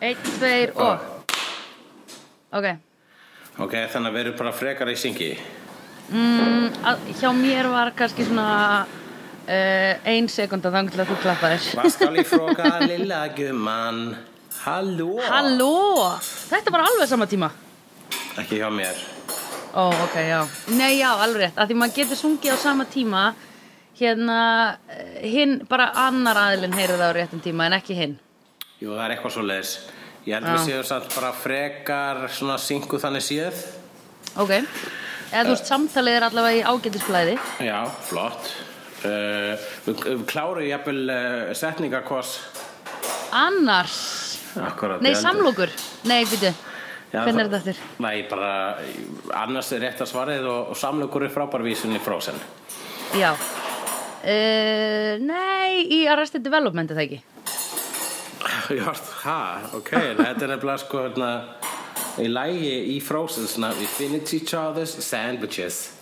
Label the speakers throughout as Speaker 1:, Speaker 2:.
Speaker 1: Einn, tveir og. Ok,
Speaker 2: Ok, þannig að við erum bara frekar í syngi.
Speaker 1: Að, hjá mér var kannski svona uh, ein til að þú klappaðir.
Speaker 2: Hvað skal ég fróka lilla gumman? Halló?
Speaker 1: Halló, þetta var alveg sama tíma.
Speaker 2: Ekki hjá mér.
Speaker 1: Ó, ok, já. Nei, já, alveg rétt, að því maður getur sungið á sama tíma hérna, eh, hinn, bara annar aðilinn heyrir það á réttum tíma en ekki hinn
Speaker 2: Jú, það er eitthvað svo leiðis Ég held
Speaker 1: Já.
Speaker 2: við séum samt bara frekar svona syngu þannig séð.
Speaker 1: Ok, eða þú veist, samtalið er allavega í ágætisflæði
Speaker 2: Já, flott. Uh, Við, við klárum jafnvel uh, setningarkos
Speaker 1: Annars?
Speaker 2: Akkurat
Speaker 1: Nei, samlokur. Nei, býtu,
Speaker 2: Já,
Speaker 1: hvernig er þetta aftur?
Speaker 2: Nei, bara annars er rétt að svarið og, og samlokur er frábær vísun í frósen
Speaker 1: Já. Uh, Nei, í Arrested Development er það ekki
Speaker 2: Ha, ok, þetta er nefnilega sko hérna í lægi í frósen svona We finish each other's sandwiches.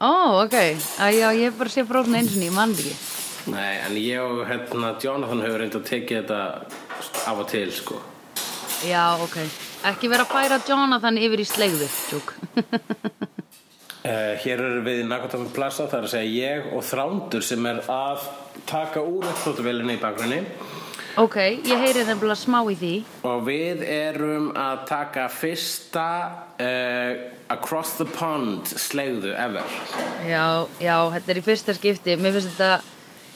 Speaker 1: Ó, ok, að já, ég hef bara sé frókn eins og mann ekki.
Speaker 2: Nei, en ég og hérna Jonathan hefur reynd að tekið þetta af og til sko.
Speaker 1: Já, ok. Ekki vera að færa Jonathan yfir í slegðu Tjúk.
Speaker 2: Uh, hér eru við í Nakatomi Plaza, það er að segja ég og Þrándur sem er að taka úr uppþóttavélinni í bakgrunni
Speaker 1: Ok, ég heyri nefnilega smá í því
Speaker 2: og við erum að taka fyrsta uh, Across the Pond slegðu ever.
Speaker 1: Já, já, þetta er í fyrsta skipti Mér finnst þetta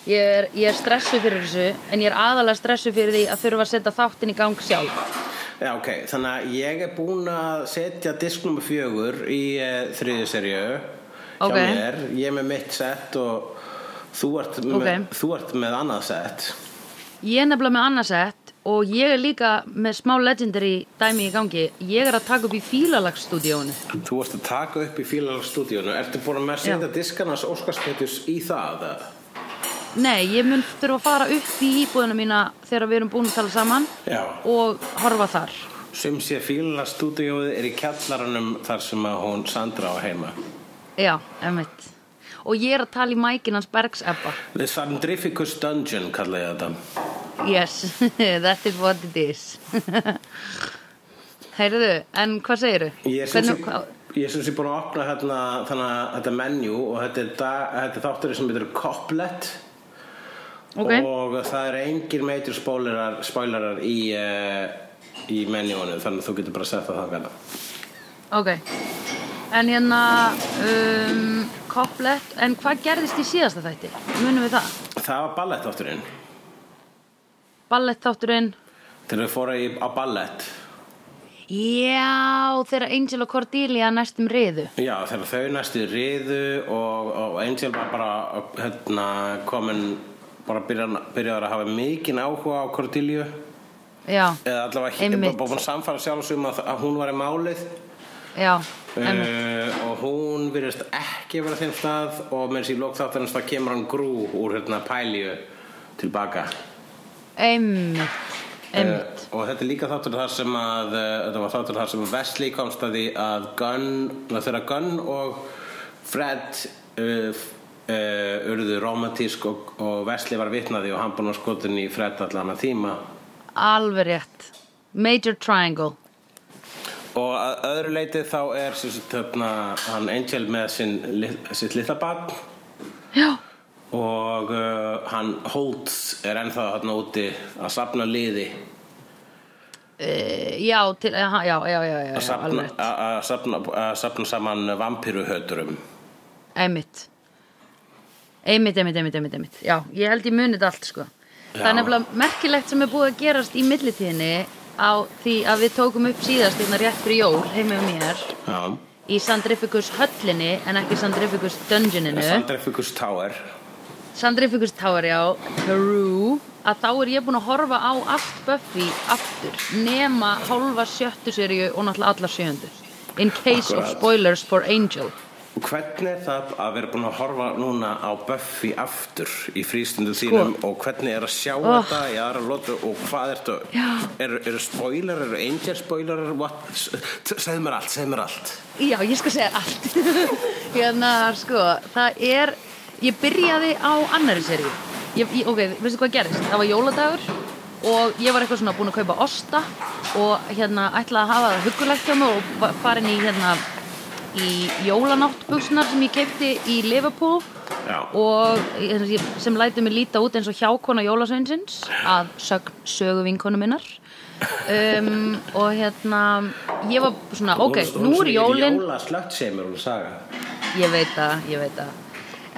Speaker 1: Ég er, ég er stressu fyrir þessu En ég er aðalega stressu fyrir því að þurfa að setja þáttin í gang sjálf
Speaker 2: Já, ok, þannig að ég er búinn að setja disk nummer fjögur í uh, þriðju serju
Speaker 1: Ok.
Speaker 2: hjá mér, ég er með mitt sett og þú ert, með,
Speaker 1: Ok.
Speaker 2: þú ert með annað sett.
Speaker 1: Ég er nefnilega með annarsett Og ég er líka með smá legendary dæmi í gangi Ég er að taka upp í fílalagsstúdíónu
Speaker 2: Þú ert að taka upp í fílalagstúdíunu, ertu búinn að með setja diskarnas óskarspetus í það?
Speaker 1: Nei, ég mun þurfa að fara upp í íbúðina mína Þegar við erum búin að tala saman
Speaker 2: Já.
Speaker 1: Og horfa þar
Speaker 2: Sem sé fílalagstúdíuð er í kjallaranum þar sem að hún Sandra á heima.
Speaker 1: Já, emmitt Og ég er að tala í mækin hans Bergs Ebba
Speaker 2: The Sandrificus Dungeon kalla ég þetta.
Speaker 1: Yes, that is what it is Heyrðu, en hvað segirðu?
Speaker 2: Ég sem sé,
Speaker 1: Hvernig- hvað-
Speaker 2: ég sem sé búin að opna hérna, þannig að þetta menu og þetta er, dag, þetta er þáttur sem heitir Couplet
Speaker 1: Ok.
Speaker 2: og það er engin meitur spoilerar, spoilerar í, uh, í menjúinu þannig að þú getur bara að setja það gana.
Speaker 1: Ok En hérna um, Kopplet, en hvað gerðist í síðasta þætti? Munum við það?
Speaker 2: Það var ballettátturinn
Speaker 1: Ballett þátturinn
Speaker 2: þegar við fórum í, á ballett.
Speaker 1: Já, þegar Angel og Cordelia næstum riðu.
Speaker 2: Já, þegar þau næstu riðu og, og Angel var bara hérna, komin bara byrjar, byrjar að hafa mikinn áhuga á Cordelia.
Speaker 1: Já,
Speaker 2: eða allavega búin að samfara sjálfsum að, að hún var í málið.
Speaker 1: Já,
Speaker 2: uh, og hún virðist ekki vera á þeim stað og með þessi lók þáttarins það kemur hann grú úr hérna pælíu tilbaka
Speaker 1: Emmitt, emmitt
Speaker 2: uh, og þetta er líka þáttur þar sem að uh, þetta var þáttur þar sem Wesley komst að því að Gunn, þegar Gunn og Fred uh, uh, urðu romantísk og, og Wesley var vitnaði og hann búinn að skotin í Fred allan að tíma.
Speaker 1: Alveg rétt. Major Triangle.
Speaker 2: Og að öðru leiti þá er sagt, hérna, hann Angel með sin, sitt litla barn.
Speaker 1: Já,
Speaker 2: og uh, hann Holtz er ennþá hérna úti að safna liði.
Speaker 1: E, já, til, aha, já, já, já, já,
Speaker 2: að
Speaker 1: rétt.
Speaker 2: að- safna, að safna saman vampiruhöturum
Speaker 1: Einmitt. Einmitt, einmitt, einmitt, einmitt, Já, ég held ég munið allt sko. Það
Speaker 2: Já.
Speaker 1: er nefnilega merkilegt sem er búið að gerast í millitíðinni á því að við tókum upp síðast hérna rétt fyrir jól heima um mér
Speaker 2: Já,
Speaker 1: í Sandrificus höllinni en ekki Sandrificus dungeoninu.
Speaker 2: Sandrificus Tower
Speaker 1: Sandrificus Tower, já, Peru að þá er ég búin að horfa á allt Buffy aftur nema hálfa sjöttu seríu og náttúrulega allar sjöundu in case of
Speaker 2: Akkurat.
Speaker 1: spoilers for Angel
Speaker 2: hvernig er það að vera búin að horfa núna á Buffy aftur í frístundu þínum og hvernig er að sjá
Speaker 1: Sko. Oh.
Speaker 2: þetta í aðra lótu og hvað ertu
Speaker 1: Já.
Speaker 2: eru, eru spoiler, eru angel spoiler what? S- segðu mér allt, segðu mér allt
Speaker 1: Já, ég skal segja allt Hérna, sko, það er Ég byrjaði á annari seríu. Ok, veistu hvað gerist? Það var jóladagur og ég var eitthvað svona búin að kaupa osta og hérna ætlaði að hafa það huggulegt hjá mig og farin í hérna í jólanáttbuxnar sem ég keipti í Liverpool
Speaker 2: Já.
Speaker 1: og ég- sem læti mig líta út eins og hjákona jólasveinsins að sögu vinkonu minnar. Um, og hérna ég var svona, ok, nú er jólin
Speaker 2: Jóla slött sem er hún að saga.
Speaker 1: Ég veit það, ég veit það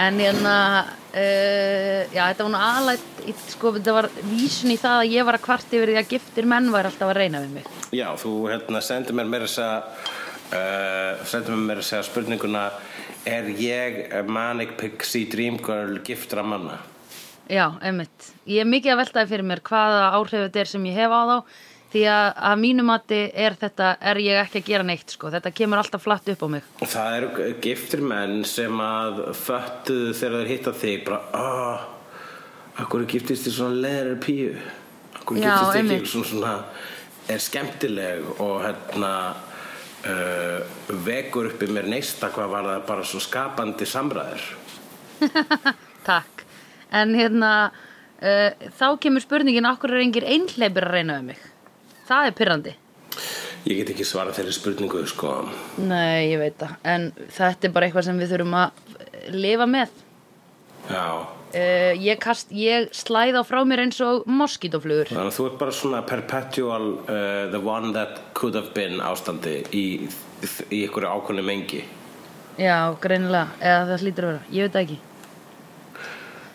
Speaker 1: en hérna uh, já, þetta var nú aðlætt sko, þetta var vísun í það að ég var að kvart yfir því að giftir menn væri alltaf að reyna við mig
Speaker 2: Já, þú hérna sendir mér meira þess að uh, sendir mér meira þess að spurninguna er ég Manic Pixie Dream Girl giftra manna?
Speaker 1: Já, einmitt. Ég er mikið að veltaði fyrir mér hvaða áhrif þetta er sem ég hef á þá því að að mínu mati er þetta, er ég ekki að gera neitt sko, þetta kemur alltaf flatt upp á mig.
Speaker 2: Það eru giftir menn sem að föttuðu þegar þeir hitta þig bara, ah, akkur giftist þið svona leðrar píu akkur
Speaker 1: Já,
Speaker 2: giftist þið
Speaker 1: einmitt.
Speaker 2: ekki svona, svona er skemmtileg og hérna uh, vekur upp í mér neista hvað var það bara svo skapandi samræður
Speaker 1: Takk. En hérna, uh, þá kemur spurningin okkur er engir einhleipir að reyna við mig. Það er pyrrandi.
Speaker 2: Ég get ekki svara þeirri spurningu sko
Speaker 1: Nei, ég veit það. En þetta er bara eitthvað sem við þurfum að lifa með.
Speaker 2: Já
Speaker 1: Uh, ég, kast, ég slæð á frá mér eins og moskítoflugur.
Speaker 2: Þannig að þú ert bara svona perpetual uh, the one that could have been ástandi í, í ykkur ákvönni mengi
Speaker 1: Já, greinilega, eða það hlýtur að vera, ég veit það ekki.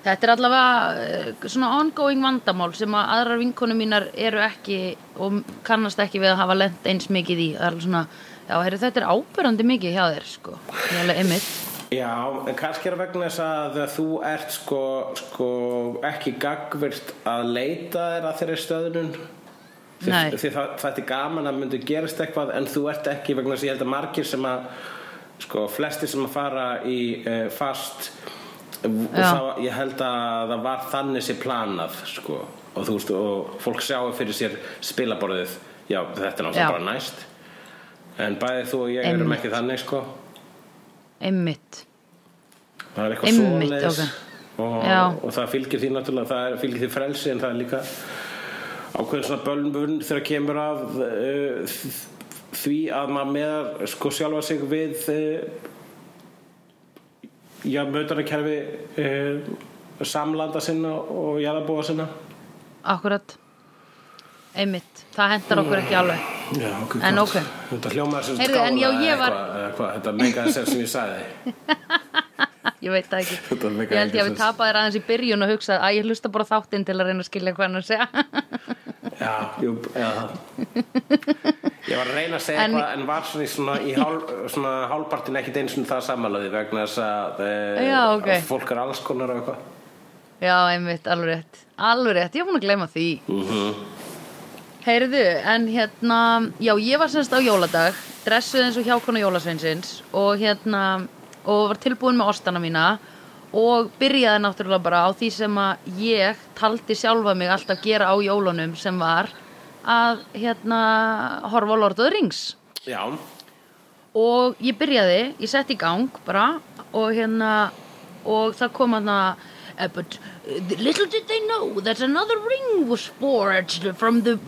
Speaker 1: Þetta er allavega eh, svona ongoing vandamál sem að aðrar vinkonu mínar eru ekki og kannast ekki við að hafa lent eins mikið í. Það er svona, já, heyrðu, þetta er ábyrrandi mikið hjá þér, sko. Ég er alveg einmitt.
Speaker 2: Já, en kannski er vegna þess að þú ert sko, sko ekki gagvirt að leita þér að þeirri stöðnun því, því það, það er gaman að myndi gerast eitthvað en þú ert ekki vegna þess að ég held að margir sem að sko, flestir sem að fara í uh, fast og það, ég held að það var þannig sér planað sko, og þú veist, og fólk sjáu fyrir sér spilaborðið, já, þetta er náttúrulega bara næst. En bæði þú og ég erum
Speaker 1: Einmitt.
Speaker 2: ekki þannig sko.
Speaker 1: Einmitt.
Speaker 2: það er eitthvað
Speaker 1: Einmitt,
Speaker 2: svoleiðis.
Speaker 1: ok.
Speaker 2: og, og það fylgir því náttúrulega það er, fylgir því frelsi en það er líka ákveðin svona bölnbun þegar kemur að uh, því að maður með sko sjálfa sig við uh, já, mötunarkerfi uh, samlanda sinna og jarðabúa sinna
Speaker 1: Akkurat. Einmitt. Það hendar okkur ekki alveg.
Speaker 2: Já, ok,
Speaker 1: En
Speaker 2: gott.
Speaker 1: ok.
Speaker 2: Þetta hljómaður sem
Speaker 1: Heyrðu, en já,
Speaker 2: skála
Speaker 1: ég var-
Speaker 2: eitthvað, eða hvað, Þetta meikaði sem sem ég sagði
Speaker 1: Ég veit það ekki. Ég held ég að við tapaði aðeins í byrjun og hugsa að ég hlusta bara þáttinn til að reyna að skilja hvað hann að segja.
Speaker 2: Já, já Ég var að reyna að segja
Speaker 1: En-
Speaker 2: eitthvað en var svona í, svona, í hál, svona hálpartin ekkit eins og það samanlaði vegna þess að, e,
Speaker 1: Já, ok.
Speaker 2: að fólk er alls konar og eitthvað
Speaker 1: Já, einmitt, alveg rétt. Alveg rétt, ég er búin að gleyma því.
Speaker 2: mm
Speaker 1: Heyrðu, en hérna, já, ég var semst á jóladag, dressuð eins og hjákona jólasveinsins og hérna, og var tilbúin með ostana mína og byrjaði náttúrulega bara á því sem að ég taldi sjálfa mig alltaf gera á jólunum sem var að, hérna, horfa á Lord of the Rings.
Speaker 2: Já,
Speaker 1: og ég byrjaði, ég setti í gang bara og hérna og það kom að uh, but uh, little did they know that another ring was forged from the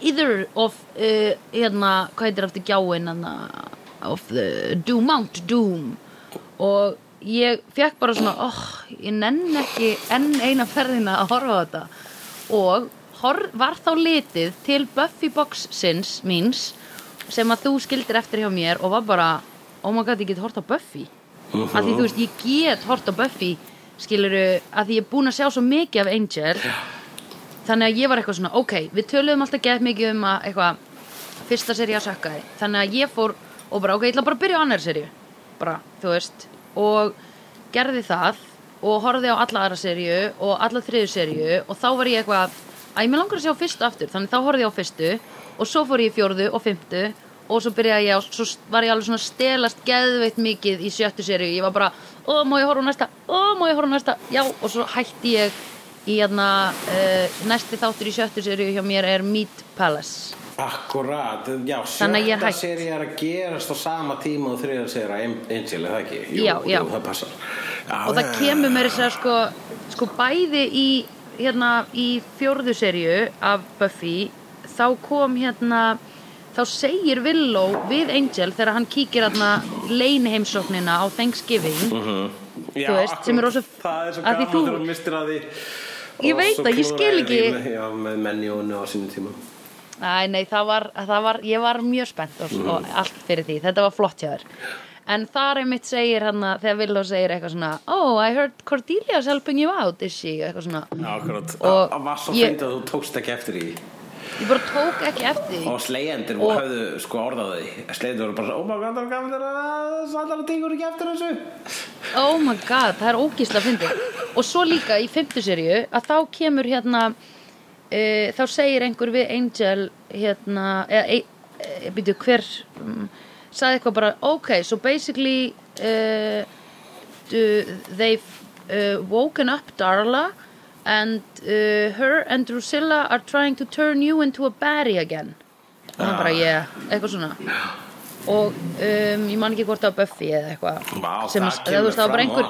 Speaker 1: either of uh, hérna, hvað heitir aftur gjáin of the Doom Mount Doom og ég fekk bara svona oh, ég nenn ekki enn eina ferðina að horfa á þetta. Og hor, var þá litið til Buffy boxsins míns sem að þú skildir eftir hjá mér og var bara, oh my god, ég get hort á Buffy.
Speaker 2: Mhm.
Speaker 1: af því þú veist, ég get hort á Buffy skiluru, að því ég er búin að sjá svo mikið af Angel. Þannig að ég var eitthvað svona, ok, við töluðum alltaf gett mikið um að eitthvað fyrsta serið að sökka þið, þannig að ég fór og bara, ok, ég ætla bara að byrja á annar serið bara, þú veist, og gerði það og horfði á alla aðra serju og alla þriðu serju og þá var ég eitthvað, að ég með langar að sjá fyrstu aftur. Þannig þá horfði ég á fyrstu og svo fór ég í fjórðu og fymtu og svo byrjaði ég á, svo var ég alveg svona stelast geðveitt mikið í sjöttu serju ég var bara, ó, má ég horfa næsta? Ó, má ég horfa næsta, já, og svo hætti ég í hérna uh, næsti þáttur í sjöttu serju hjá mér er Meat Palace
Speaker 2: akkurat Já, sjötta seri er að gerast á sama tíma og þriða seri að Angel, er það ekki? Jú,
Speaker 1: Já, já.
Speaker 2: Jú, það passar. Já,
Speaker 1: og það
Speaker 2: já,
Speaker 1: kemur mér þess að sko, sko bæði í hérna í fjórðu serju af Buffy þá kom hérna þá segir Willow við Angel þegar hann kíkir hérna leinheimsóknina á Thanksgiving
Speaker 2: Já,
Speaker 1: Þú veist, sem er
Speaker 2: er svo
Speaker 1: að því þú- Ég veit það, ég skil ekki-
Speaker 2: Já, með menjónu á sínum tíma
Speaker 1: Æ, nei, það var, það var, ég var mjög spennt og, og allt fyrir því, þetta var flott hjá þér. En þar einmitt segir hann að þegar Willow segir eitthvað svona Oh, I heard Cordelia's helping you out, is she? eitthvað svona,
Speaker 2: Já, akkurat.
Speaker 1: Og
Speaker 2: Það var svo fyndið að þú tókst ekki eftir því.
Speaker 1: Ég bara tók ekki eftir því.
Speaker 2: Og slegjendur
Speaker 1: Og-
Speaker 2: höfðu sko orðað því. Slegjendur voru bara svo, oh my god, það er að tíkur ekki eftir þessu.
Speaker 1: Oh my god, það er ógísla fyndið. Og svo líka í fymtu serju að þá kemur hérna uh, þá segir einhver við Angel hérna eða, e, e, býtu, hver um, sagði eitthvað bara ok, so basically uh, do, they've uh, woken up Darla and uh, her and Drusilla are trying to turn you into a baddie again. Og hann bara, yeah, eitthvað svona og um, ég man ekki hvort var Buffy eða eitthvað sem að- það var bara einhver,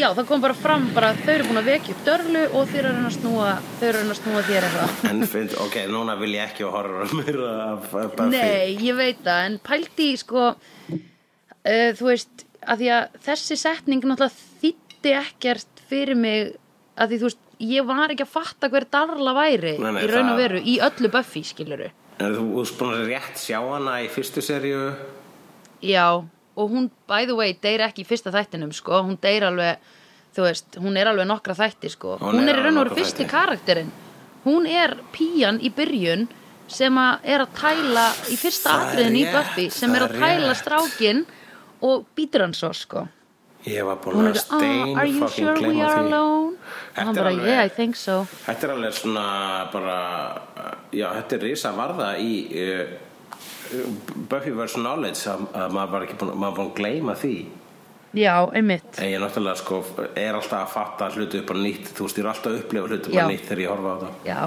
Speaker 1: já, það kom bara fram bara þau eru búin að vekja upp dörlu og þeir eru að að snúa þau eru að að snúa þér eitthvað.
Speaker 2: En finn, ok, núna vil ég ekki horfa meira af af Buffy.
Speaker 1: Nei, ég veit það, en pældi í, sko uh, þú veist, að því að þessi setning náttúrulega þýtti ekkert fyrir mig að því þú veist, ég var ekki að fatta hver Darla væri
Speaker 2: Nei, nei,
Speaker 1: í raun og veru, í öllu Buffy, skiluru
Speaker 2: En þú að rétt sjá hana í fyrstu seríu?
Speaker 1: Já, og hún, by the way, deyr ekki í fyrsta þættinum, sko, hún deyr alveg þú veist, hún er alveg nokkra þætti, sko.
Speaker 2: Hún
Speaker 1: hún,
Speaker 2: er
Speaker 1: er í raun og veru fyrsti karakterinn. Hún er pían í byrjun sem að er að tæla í fyrsta
Speaker 2: er
Speaker 1: atriðin í Buffy sem er
Speaker 2: er
Speaker 1: að tæla
Speaker 2: rétt.
Speaker 1: strákin og býtur hann svo, sko
Speaker 2: Ég var búin að stein
Speaker 1: are you
Speaker 2: fucking
Speaker 1: sure we
Speaker 2: gleyma
Speaker 1: are
Speaker 2: því. Þetta er
Speaker 1: bara,
Speaker 2: alveg-
Speaker 1: yeah, I think so.
Speaker 2: Þetta er alveg svona bara Já, þetta er risa varða í uh, Buffy vs. Knowledge að, að maður var ekki búin, maður búin að gleyma því.
Speaker 1: Já, einmitt.
Speaker 2: En ég náttúrulega sko er alltaf að fatta hluti upp á nýtt. Þú er alltaf að upplifa hluti upp á nýtt þegar ég horfa á það.
Speaker 1: Já,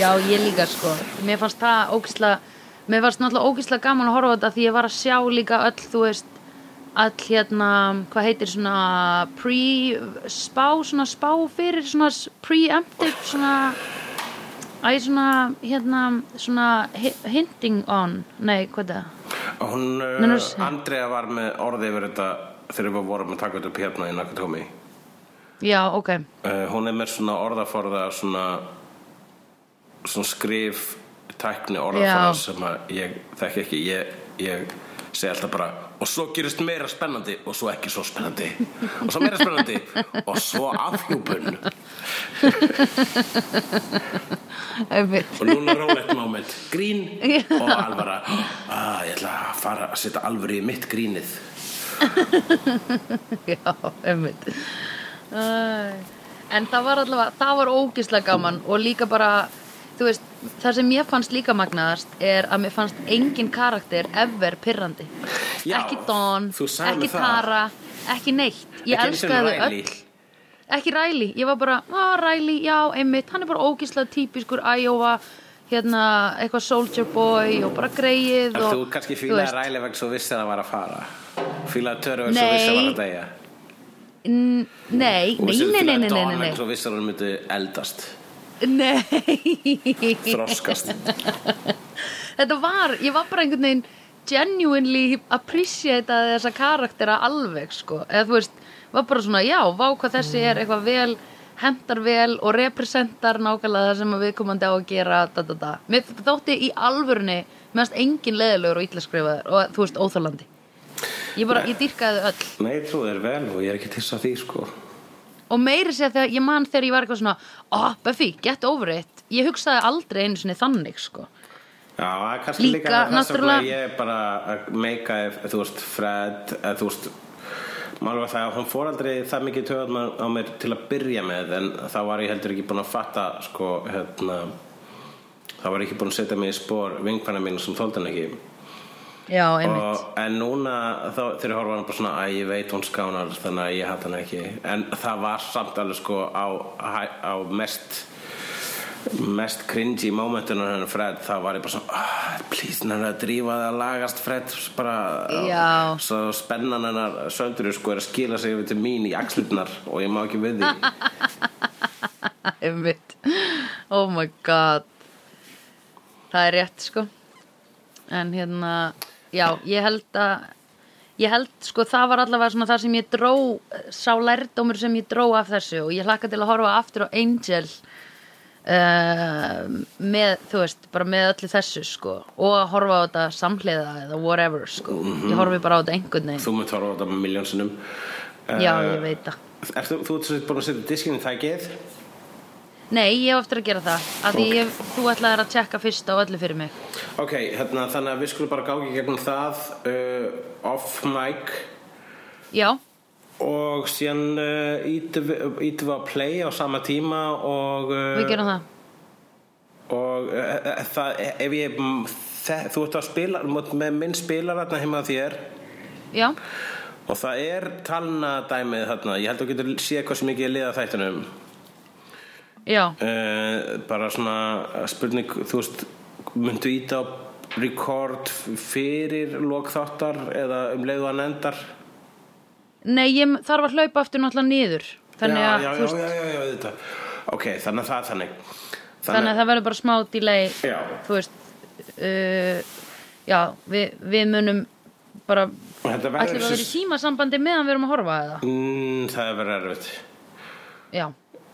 Speaker 1: já, ég líka sko. Mér fannst það ógislega Mér fannst náttúrulega ógislega gaman að horfa á þetta Því ég var að sjá líka öll, þú veist All hérna, hvað heitir svona Pre-spá Svona spá fyrir Svona preemptive Svona Æ, svona, hérna Svona hi- hinting on Nei, hvað er það?
Speaker 2: Hún, uh. Andrea var með orði yfir þetta þegar við vorum að taka þetta upp hérna í Nakatómi
Speaker 1: Já, ok
Speaker 2: uh, Hún er með svona orðaforða svona svona skrif tækni orðaforða
Speaker 1: Já.
Speaker 2: sem að ég þekki ekki ég, ég segi alltaf bara og svo gerist meira spennandi og svo ekki svo spennandi. Og svo meira spennandi og svo afhjúpun. Og núna rólegt moment. Grín og alvara. Ah, ég ætla að fara að setja alvöru í mitt grínið.
Speaker 1: Já, einmitt. En það var allavega Það var ógislega gaman og líka bara Þú veist, það sem ég fannst líka magnaðast er að mér fannst engin karakter ever pirrandi
Speaker 2: Já,
Speaker 1: Ekki Dawn, ekki
Speaker 2: það.
Speaker 1: Tara ekki neitt, ég
Speaker 2: Ekki
Speaker 1: elskaði þau
Speaker 2: Riley.
Speaker 1: öll Ekki Riley, ég var bara, á Riley, já, einmitt Hann er bara ógislega típiskur Iowa hérna, eitthvað soldier boy og bara greið og,
Speaker 2: þú kannski
Speaker 1: veist.
Speaker 2: ræli vegna svo vissir að það var að fara Fílaði törru vegna
Speaker 1: Nei.
Speaker 2: svo vissir að var að deyja
Speaker 1: N- Nei,
Speaker 2: Og
Speaker 1: nei,
Speaker 2: vissir
Speaker 1: nei, nei,
Speaker 2: fílaði
Speaker 1: nei, nei,
Speaker 2: Dawn
Speaker 1: nei,
Speaker 2: vegna
Speaker 1: nei.
Speaker 2: svo vissir að hún myndi eldast
Speaker 1: Nei
Speaker 2: Þroskast.
Speaker 1: Þetta var, ég var bara einhvern veginn genuinely appreciata þessa karaktera alveg sko. Eða þú veist, var bara svona já, vá hvað þessi er eitthvað vel hendar vel og representar nákvæmlega það sem að viðkomandi á að gera da, da, da. mér þótti í alvörunni meðast engin leðilegur og illa skrifaður og þú veist, óþálandi ég bara, ég dýrkaði öll.
Speaker 2: Nei, trú þér vel og ég er ekki til að því sko
Speaker 1: og meiri sér þegar ég man þegar ég var eitthvað svona oh, Buffy, get over it. Ég hugsaði aldrei einu sinni þannig sko.
Speaker 2: Já, er kannski líka,
Speaker 1: Líka, náttúrulega-
Speaker 2: ég bara að meika þú veist, Fred þú veist Málum var það að hún fór aldrei það mikið töðum á mér til að byrja með en þá var ég heldur ekki búin að fatta sko, hérna þá var ég ekki búin að setja mig í spór vinkvæna mínu sem þóldi hann ekki
Speaker 1: já,
Speaker 2: og, en núna þá, þegar ég horfa hann bara svona að ég veit hún skánar þannig að ég hatt hann ekki. En það var samt alveg sko á, á mest mest cringy momentunar hennar Fred þá var ég bara svona ah, please hennar að drífa það að lagast Fred bara
Speaker 1: Já.
Speaker 2: svo spennan hennar söndur sko er að skila sig yfir til mín í axlutnar og ég má ekki við því.
Speaker 1: Einmitt. Oh my god. Það er rétt sko. En hérna Já, ég held að Ég held sko það var allavega svona það sem ég dró Sá lærdómur sem ég dró af þessu Og ég hlakka til að horfa aftur á Angel uh, Með, þú veist, bara með öllu þessu sko Og að horfa á þetta samhliða Eða whatever sko. Ég horfi bara á þetta einhvern veginn.
Speaker 2: Þú munt horfa á þetta með miljónsinnum
Speaker 1: Já, ég veit það.
Speaker 2: Ertu, þú ert búin að setja diskinn í tækið
Speaker 1: Nei, ég hef eftir að gera það að því ég, þú ætlaðir að tjekka fyrst á öllu fyrir mig.
Speaker 2: Ok, hérna, þannig að við skulum bara gági gegnum það uh, off mic.
Speaker 1: Já,
Speaker 2: og síðan uh, ítum við ítum við að play á sama tíma og, uh,
Speaker 1: við gerum það.
Speaker 2: Og uh, uh, það, ef ég mm, þe, þú ert að spila með minn spilar þarna heima þér.
Speaker 1: Já,
Speaker 2: og það er talna dæmið þarna. Ég held að þú getur séð hvað sem ekki er liða þættunum uh, bara svona spurning þú veist, myndu íta á record fyrir lok þáttar eða um leiðu hann endar?
Speaker 1: Nei, ég þarf að hlaupa aftur náttúrulega niður Þannig að,
Speaker 2: já, já,
Speaker 1: veist,
Speaker 2: já, já, þetta. ok, þannig að það er þannig.
Speaker 1: Þannig að það verður bara smá delay
Speaker 2: Já.
Speaker 1: Þú veist uh, Já, við, við munum bara
Speaker 2: Þetta verður
Speaker 1: Ætlum við að vera í símasambandi meðan við erum að horfa eða?
Speaker 2: Mm, það er verið erfitt.
Speaker 1: Já,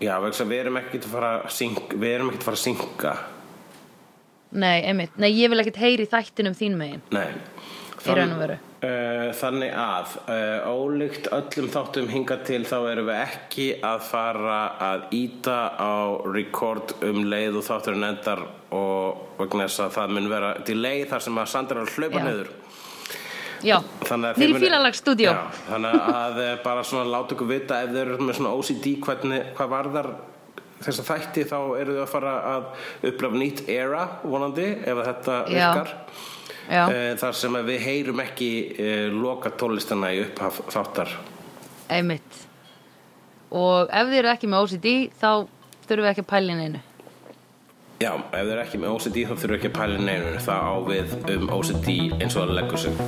Speaker 2: já, við erum ekkert að fara að synga við erum ekkert að fara að synga
Speaker 1: nei, einmitt. Nei, ég vil ekkert heyri þættinum þín megin.
Speaker 2: Nei.
Speaker 1: Veru.
Speaker 2: uh, þannig að uh, ólíkt öllum þáttum hinga til þá erum við ekki að fara að íta á record um leið og þátturinn endar og vegna þess að það mun vera delay þar sem að Sandra hlaupa niður
Speaker 1: Já,
Speaker 2: að
Speaker 1: nýri
Speaker 2: Já, Þannig að eh, bara svona láta ykkur vita ef þeir eru með svona OCD hvernig, hvað varðar þessa þætti þá eru þau að fara að upplafa nýtt era vonandi ef að þetta
Speaker 1: Já.
Speaker 2: virkar.
Speaker 1: Já,
Speaker 2: Eh, þar sem að við heyrum ekki uh, loka tólistana í upphaf þáttar.
Speaker 1: Einmitt. Og ef þið eru ekki með OCD þá þurfum við ekki að pæla inn einu
Speaker 2: Já, ef þeir eru ekki með OCD þá þurfum við ekki að pæla neinu. Það á við um OCD eins og það leggur sig.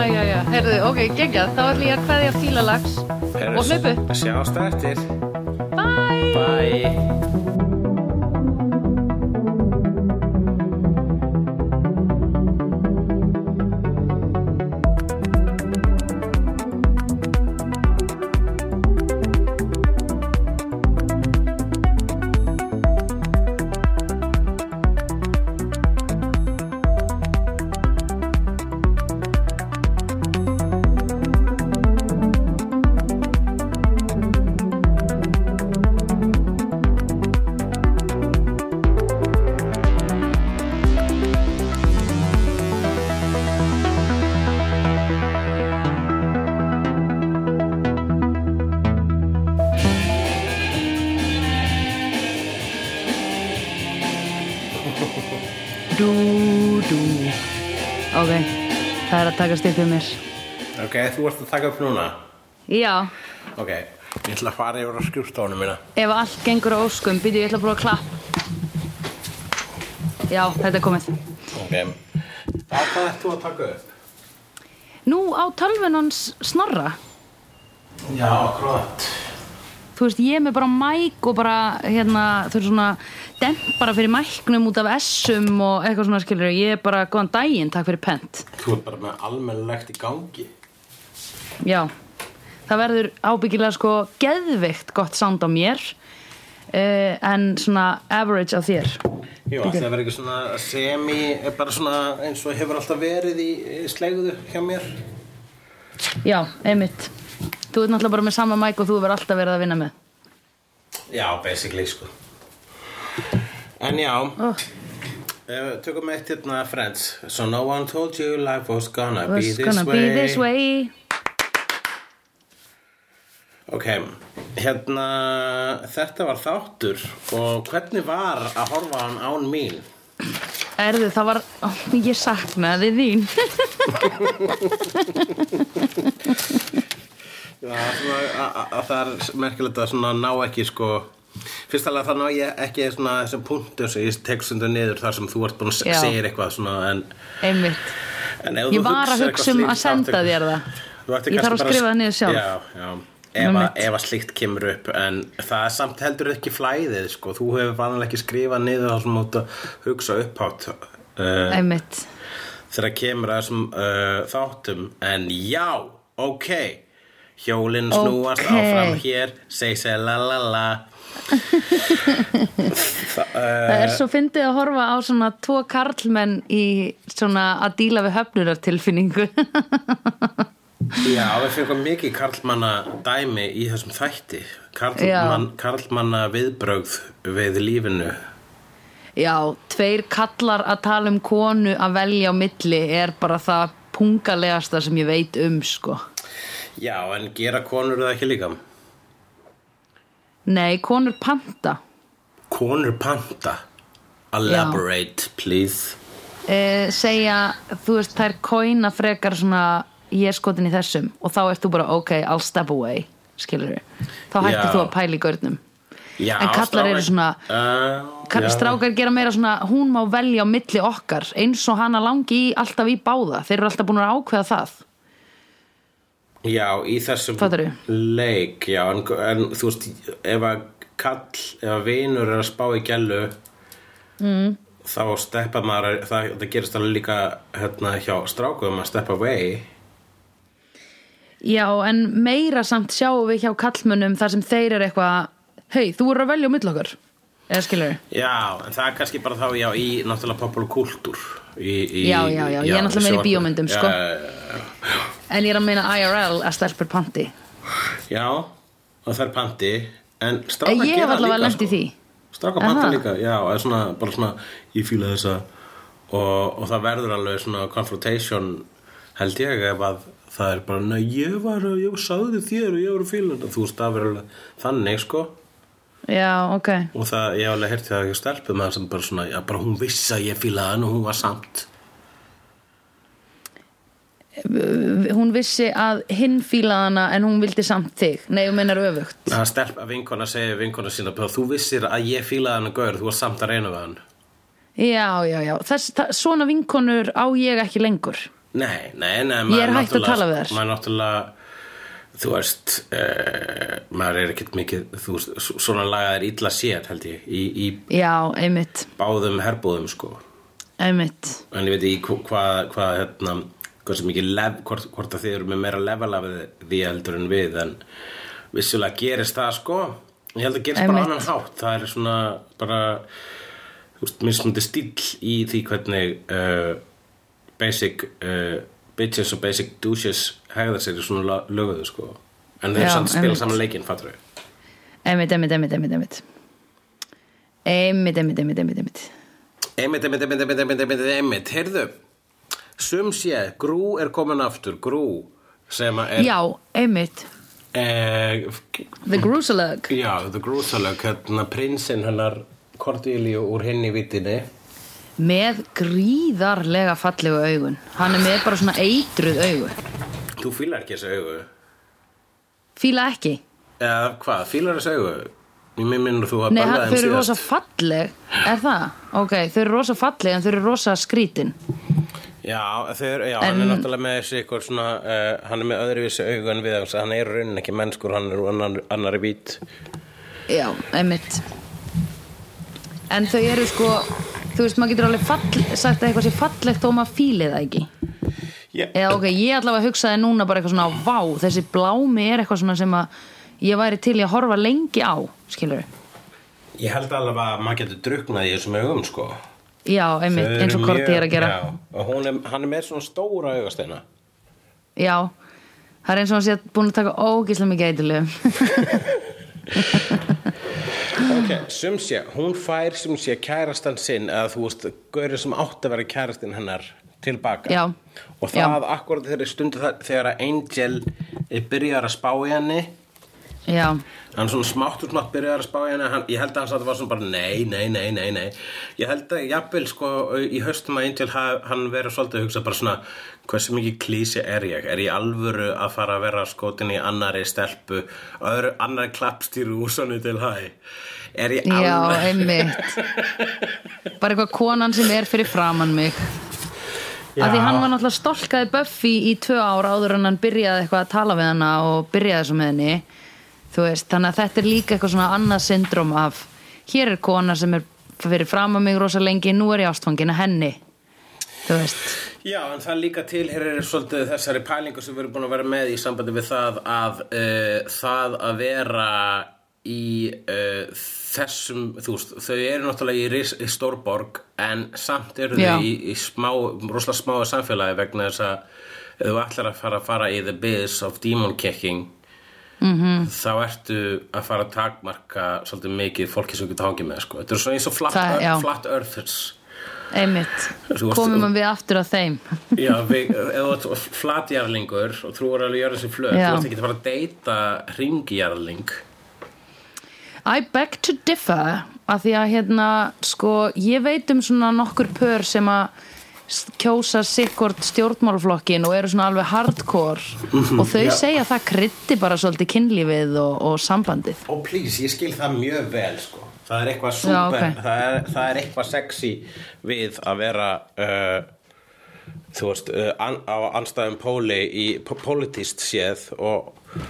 Speaker 1: Já, já, já, heyrðu, ok, geggjað. Þá ætlum ég að kveðja fílalags og hlaupu
Speaker 2: Sjást eftir.
Speaker 1: Bye!
Speaker 2: Bye
Speaker 1: takast upp fyrir mér.
Speaker 2: Ok, þú ert að taka upp núna?
Speaker 1: Já,
Speaker 2: Ok, ég ætla að fara yfir á skrifstofunum mína.
Speaker 1: Ef allt gengur á óskum Býtu, ég ætla að prófa að klapp Já, þetta er komið.
Speaker 2: Ok. Hvað ert þú að taka upp?
Speaker 1: Nú á tölvunans snorra.
Speaker 2: Já, akkurat.
Speaker 1: Þú veist, ég er með bara mæk og bara, hérna, þau eru svona dempara fyrir mæknum út af S-um og eitthvað svona skilur Ég er bara, góðan daginn, takk fyrir pent.
Speaker 2: Þú ert bara með almennlegt í gangi.
Speaker 1: Já, það verður ábyggilega sko geðveikt gott sound á mér uh, en svona average á þér.
Speaker 2: Jú, það verður ekki svona semi bara svona eins og hefur alltaf verið í, í slegðu hjá mér.
Speaker 1: Já, einmitt. Þú ert náttúrulega bara með sama mæk og þú verður alltaf verið að vinna með.
Speaker 2: Já, basically sko En já.
Speaker 1: Oh,
Speaker 2: uh, Tökum eitt hérna Friends. So no one told you life was gonna be
Speaker 1: Was
Speaker 2: this
Speaker 1: gonna be this way.
Speaker 2: Ok, hérna þetta var þáttur. Og hvernig var að horfa hann án mín?
Speaker 1: Erðu, það var, ó, ég saknaði þín.
Speaker 2: Já, það er merkilegt að ná ekki sko Fyrst alveg það ná ég ekki svona þessum punktum sem ég tek stundu niður þar sem þú ert búin að segja eitthvað svona en,
Speaker 1: Einmitt.
Speaker 2: en
Speaker 1: Ég
Speaker 2: þú
Speaker 1: var að hugsa um að senda þér það.
Speaker 2: Þú
Speaker 1: Ég þarf að skrifa það niður sjálf.
Speaker 2: Já, já. Ef, að, ef að slíkt kemur upp en það er samt heldur ekki flæðið sko. þú hefur vanlega ekki skrifað niður það sem út að hugsa upphátt uh,
Speaker 1: einmitt.
Speaker 2: þegar kemur að þessum uh, þáttum. En já, ok hjólinn snúast
Speaker 1: Ok.
Speaker 2: áfram hér seg seg la la la. Þa, uh,
Speaker 1: Það er svo fyndið að horfa á svona tvo karlmenn í svona að díla við höfnurartilfinningu
Speaker 2: Já, við fengum mikið karlmanna dæmi í þessum þætti. Karlmann, karlmanna viðbrögð við lífinu.
Speaker 1: Já, tveir kallar að tala um konu að velja á milli er bara það pungalegasta sem ég veit um sko.
Speaker 2: Já, en gera konur það ekki líka?
Speaker 1: Nei, konur panta.
Speaker 2: Konur panta? Elaborate, please.
Speaker 1: E, segja, þú veist, þær kóina frekar svona ég er skotin í þessum og þá ert þú bara ok, I'll step away skilur þá hættir
Speaker 2: Já.
Speaker 1: þú að pæla í görnum.
Speaker 2: Já,
Speaker 1: En kallar eru svona-
Speaker 2: uh,
Speaker 1: Ka- strákar gera meira svona hún má velja á milli okkar eins og hana langi í, alltaf í báða. Þeir eru alltaf búin að ákveða það
Speaker 2: Já, í þessum
Speaker 1: Fattarðu?
Speaker 2: leik Já, en, en þú veist ef að kall, ef að vinur er að spá í gælu mm. þá steppa maður það, það gerist alveg líka hérna, hjá strákum að step away
Speaker 1: Já, en meira samt sjáum við hjá kallmönnum þar sem þeir eru eitthvað hei, þú voru að velja á milli okkar eða skilur
Speaker 2: Já, en það er kannski bara þá já, í náttúrulega popular kultúr í, í,
Speaker 1: Já, já, já, ég er náttúrulega meira í bíómyndum, sko. En ég er að meina IRL að stelpur panti.
Speaker 2: Já og það er panti en strákar
Speaker 1: ég
Speaker 2: gera líka, sko. panta
Speaker 1: Aha.
Speaker 2: líka, já, er svona bara svona, ég fíla þessa. Og, og það verður alveg svona confrontation held ég ef að það er bara, nei, ég var ég sagði þér og ég var að fíla þetta þú veist, það verður alveg þannig, sko
Speaker 1: Já, ok.
Speaker 2: Og það, ég hef alveg heyrti það ekki stelpum það sem bara svona, já, bara hún vissi að ég fílaði hann og hún var samt.
Speaker 1: Hún vissi að hinn fílaði hana en hún vildi samt þig. Nei, hún meinar öfugt.
Speaker 2: Að stelpa vinkona segir vinkona sína bara, þú vissir að ég fílaði hann að gaur þú var samt að reyna við hann.
Speaker 1: Já, já, já, Þess, það, svona vinkonur á ég ekki lengur.
Speaker 2: Nei, nei, nei
Speaker 1: Ég er hætt að tala við.
Speaker 2: Maður er náttúrulega Þú veist uh, Maður er ekkert mikið þú Svona lagað er illa sér held ég Í, í
Speaker 1: Já, einmitt,
Speaker 2: báðum herbúðum sko.
Speaker 1: Einmitt.
Speaker 2: En ég veit ekki hva- hvað Hvað hérna Hvað sem mikið lev, hvort, hvort að þið eru með meira level af því heldur en við En vissulega gerist það sko. Ég held að gerist bara
Speaker 1: Einmitt.
Speaker 2: annan hátt. Það er svona bara mismundi stíll í því hvernig uh, basic uh, bitches og basic douches hegða sér í svona löguðu sko en þeir samt spila saman leikinn fattur við.
Speaker 1: Einmitt, einmitt, einmitt, einmitt, einmitt. Einmitt, einmitt, einmitt, einmitt, einmitt.
Speaker 2: Einmitt, einmitt, einmitt, einmitt, einmitt, einmitt, einmitt. Heyrðu, sum sé grú er komin aftur, grú sem að er
Speaker 1: Já, einmitt.
Speaker 2: Eh,
Speaker 1: The Grusalug
Speaker 2: já, the grúsalög hérna prinsinn hennar Cordelia úr henni vitinni
Speaker 1: með gríðarlega fallegu augun. Hann er með bara svona eitruð augu.
Speaker 2: Þú fílar ekki þessu augu
Speaker 1: fíla ekki?
Speaker 2: Eða hvað, fílar augu ég minn minnur þú að
Speaker 1: Nei,
Speaker 2: balla þeim
Speaker 1: þau eru rosa
Speaker 2: síðast?
Speaker 1: falleg. Er það? Ok, þau eru rosa falleg en þau eru rosa skrítin.
Speaker 2: Já, þeir, já hann er náttúrulega með þessi ykkur svona, uh, hann er með öðruvísi augu en við hans, hann er í raunin ekki mennskur, hann er úr annar, annari bít.
Speaker 1: Já, einmitt. En þau eru sko Þú veist, maður getur alveg fall, sagt að eitthvað sé fallegt þó maður fíli það ekki
Speaker 2: Yeah.
Speaker 1: Eða ok, ég allavega hugsaði núna bara eitthvað svona Vá, þessi blámi er eitthvað svona sem að Ég væri til að horfa lengi á Skilur
Speaker 2: Ég held alveg að maður getur druknað í þessum augum, sko.
Speaker 1: Já, einmitt, eins og Korti er að gera
Speaker 2: Já, og er, hann er með svona stóra augasteina.
Speaker 1: Já, það er eins og hann sé búin að taka ógíslega mikið eitilum
Speaker 2: Ok, sum sé, hún fær sum sé kærastan sinn, eða þú veist, gaurið sem átti að vera kærastin hennar tilbaka.
Speaker 1: Já.
Speaker 2: Og það akkurat þegar stundu það, þegar að Angel er byrjar að spá í henni,
Speaker 1: Já,
Speaker 2: hann svona smátt og smátt byrjar að spá í henni hann, ég held að hann satt var svona bara nei, nei, nei, nei, nei. Ég held að jafnvel sko í haustum að Angel hann verið svolítið að hugsa bara svona hversu mikið klísi er ég? Er ég alvöru að fara að vera skotin í annari stelpu öðru annari klappstýru úsanu til hæ? Er ég
Speaker 1: já,
Speaker 2: alvöru?
Speaker 1: einmitt. Bara eitthvað konan sem er fyrir framann mig.
Speaker 2: Já.
Speaker 1: Af því hann var náttúrulega stolkaði Buffy í tvö ár áður en hann byrjaði eitthvað að tala við hana og byrjaði svo með henni. Þú veist, þannig að þetta er líka eitthvað svona annað syndrom af hér er kona sem er fyrir fram að mig rosa lengi, nú er ég ástfangin að henni. Þú veist.
Speaker 2: Já, en það líka tilherir svolítið þessari pælingu sem við erum búin að vera með í sambandi við það að uh, það að vera í uh, þessum, þú veist, þau eru náttúrulega í, í stórborg en samt eru
Speaker 1: Já.
Speaker 2: þau í, í smá, rosalega smáu samfélagi vegna þess að ef þú ætlar að fara fara í the biz of demon kicking
Speaker 1: Mhm.
Speaker 2: -hmm. þá ertu að fara að takmarka svolítið mikið fólki sem getur hangið með sko. þetta er svona eins og flat,
Speaker 1: Það- já.
Speaker 2: flat earthers
Speaker 1: einmitt,
Speaker 2: Þú
Speaker 1: komum við aftur að þeim
Speaker 2: Já, við, þú ert flatjarlingur og trúar alveg að gjöra þessi flöt,
Speaker 1: Já.
Speaker 2: þú ert ekki að fara að deyta ringjarling.
Speaker 1: I beg to differ að því að hérna sko ég veit um svona nokkur pör sem að kjósa sikkort stjórnmálflokkin og eru svona alveg hardcore og þau
Speaker 2: Já.
Speaker 1: segja að það krytti bara svolítið kynlífið og, og sambandið
Speaker 2: Ó, please, ég skil það mjög vel, sko. Það er eitthvað
Speaker 1: Já,
Speaker 2: super,
Speaker 1: ok.
Speaker 2: það, er, það er eitthvað sexy við að vera, uh, þú veist, uh, an, á anstæðum póli í po- politist séð og
Speaker 1: Já.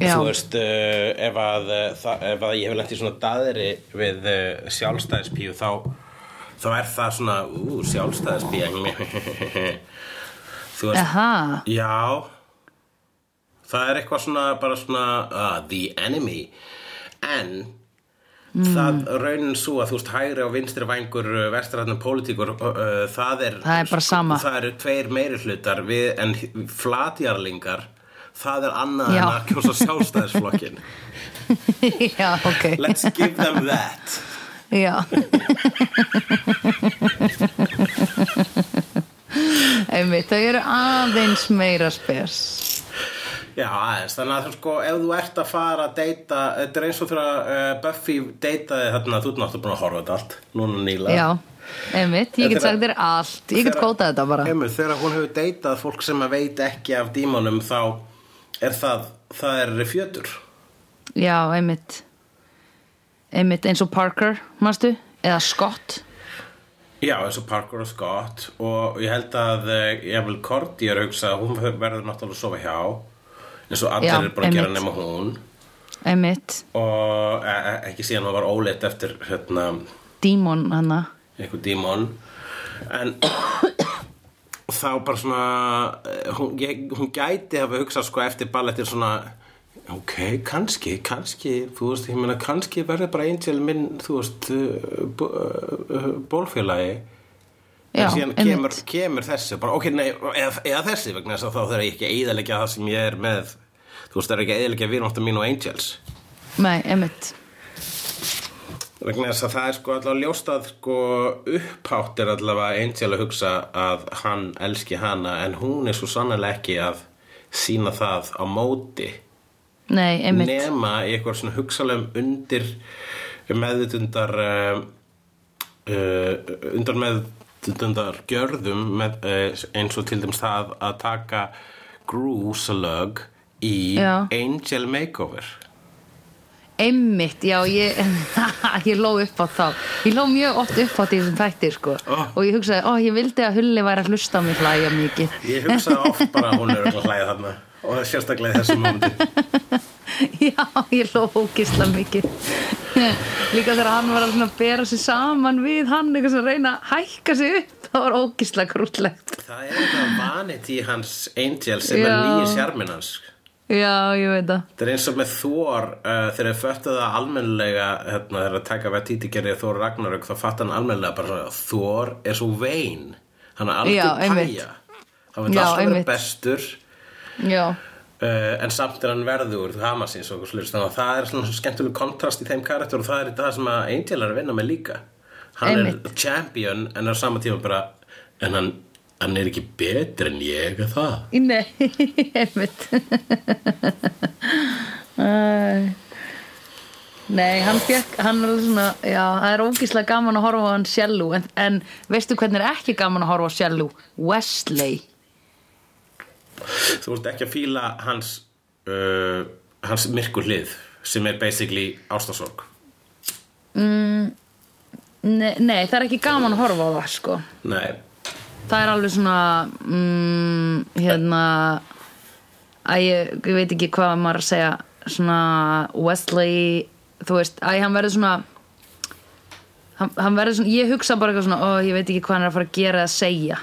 Speaker 2: Þú veist, uh, ef, að, uh, það, ef að ég hef lent í svona daðri við uh, sjálfstæðispíu þá, þá er það svona, ú, sjálfstæðispíu, þú veist,
Speaker 1: Aha,
Speaker 2: Já. Það er eitthvað svona bara svona uh, the enemy. En það raunin svo að þú veist hægri og vinstri vængur vestræðnum pólitíkur það er
Speaker 1: Það er bara sama.
Speaker 2: það eru tveir meiri hlutar við, en flatjarlingar það er annað
Speaker 1: Já.
Speaker 2: en að kjósa sjálfstæðisflokkin
Speaker 1: já ok.
Speaker 2: Let's give them that.
Speaker 1: Já. Einmitt, þau eru aðeins meira spes.
Speaker 2: Já, aðeins, þannig að þú sko, ef þú ert að fara að deyta, þetta er eins og þegar uh, Buffy deytaði þarna, þú ert náttúrulega búin að horfa þetta allt, núna nýla.
Speaker 1: Já, einmitt, ég get sagt þér allt. Ég get kvótað þetta bara.
Speaker 2: Emil, þegar hún hefur deytað fólk sem að veit ekki af dímonum, þá er það, það er fjötur.
Speaker 1: Já, einmitt. Einmitt eins og Parker, manstu? Eða Scott.
Speaker 2: Já, eins og Parker og Scott. Og ég held að eh, vil Korti er hugsa að hún verður náttúrulega að sofa hjá. Eins og allir er bara að gera nema hún.
Speaker 1: Einmitt,
Speaker 2: og e e ekki síðan hún var óleitt eftir hérna
Speaker 1: Dímon hana.
Speaker 2: einhver dímon. En þá bara svona eh, hún, ég, hún gæti hafa hugsað sko eftir ballettir svona ok, kannski, kannski þú veist, ég meina kannski verður bara Angel minn, þú veist b- uh, bólfélagi.
Speaker 1: Já,
Speaker 2: en síðan kemur, kemur þessi bara, ok, nei, eða, eða þessi vegna þess að þá þarf ég ekki að eðalegja það sem ég er með. Þú veist, það er ekki að eðalegja vináttu mín og Angels.
Speaker 1: Nei, einmitt
Speaker 2: vegna þess að það er sko allavega ljóst að sko upphátt er allavega Angel að hugsa að hann elski hana en hún er svo sannlega ekki að sína það á móti.
Speaker 1: Nei, einmitt.
Speaker 2: Nema í eitthvað svona hugsalegum undir meðutundar uh, uh, undan meðutundar gjörðum með, uh, eins og til dæmis það að taka grúsalög í
Speaker 1: Já.
Speaker 2: Angel Makeover
Speaker 1: Einmitt, já, ég, ég ló upp á þá. Ég ló mjög oft upp á því sem þættir sko.
Speaker 2: Ó.
Speaker 1: Og ég hugsaði, ó, ég vildi að Hulli væri að hlusta á mig hlæja mikið.
Speaker 2: Ég hugsaði oft bara að hún er að hlæja þarna. Og sérstaklega í þessum mómenti
Speaker 1: Já, ég ló ógisla mikið. Líka þegar hann var að bera sig saman við hann eitthvað sem reyna að hækka sig upp. Það var ógisla krúllegt
Speaker 2: Það er eitthvað vanity hans Angel sem er
Speaker 1: Já.
Speaker 2: nýju sjarmin hans
Speaker 1: Já, ég veit það.
Speaker 2: Það er eins og með Thor uh, þegar þau föttu það almennilega hérna, þegar að taka verð títi gerði Thor Ragnarök þá fatt hann almennilega bara Thor er svo vein hann er
Speaker 1: einmitt.
Speaker 2: pæja. Hann
Speaker 1: Já,
Speaker 2: alltaf
Speaker 1: einmitt.
Speaker 2: bestur. Uh, en samt er hann verður hamasins og slur, þannig að það er svona skemmtuleg kontrast í þeim karakter og það er það sem að að vinna með líka. Hann
Speaker 1: Einmitt.
Speaker 2: er champion en á sama tíma bara en hann, hann er ekki betri en ég er það?
Speaker 1: Nei, einmitt. Nei, hann fekk hann er svona, já, það er ógislega gaman að horfa á hann Shellu en, en veistu hvernig er ekki gaman að horfa á Shellu? Wesley.
Speaker 2: Þú ert ekki að fíla hans uh, hans myrkur hlið sem er basically ástasorg
Speaker 1: Nei, nei, það er ekki gaman að horfa á það, sko.
Speaker 2: Nei,
Speaker 1: Það er alveg svona mm, hérna að ég, ég veit ekki hvað maður að segja svona Wesley þú veist, æ, hann verður svona hann, hann verður svona ég hugsa bara eitthvað svona, ó, ég veit ekki hvað hann er að fara að gera eða segja.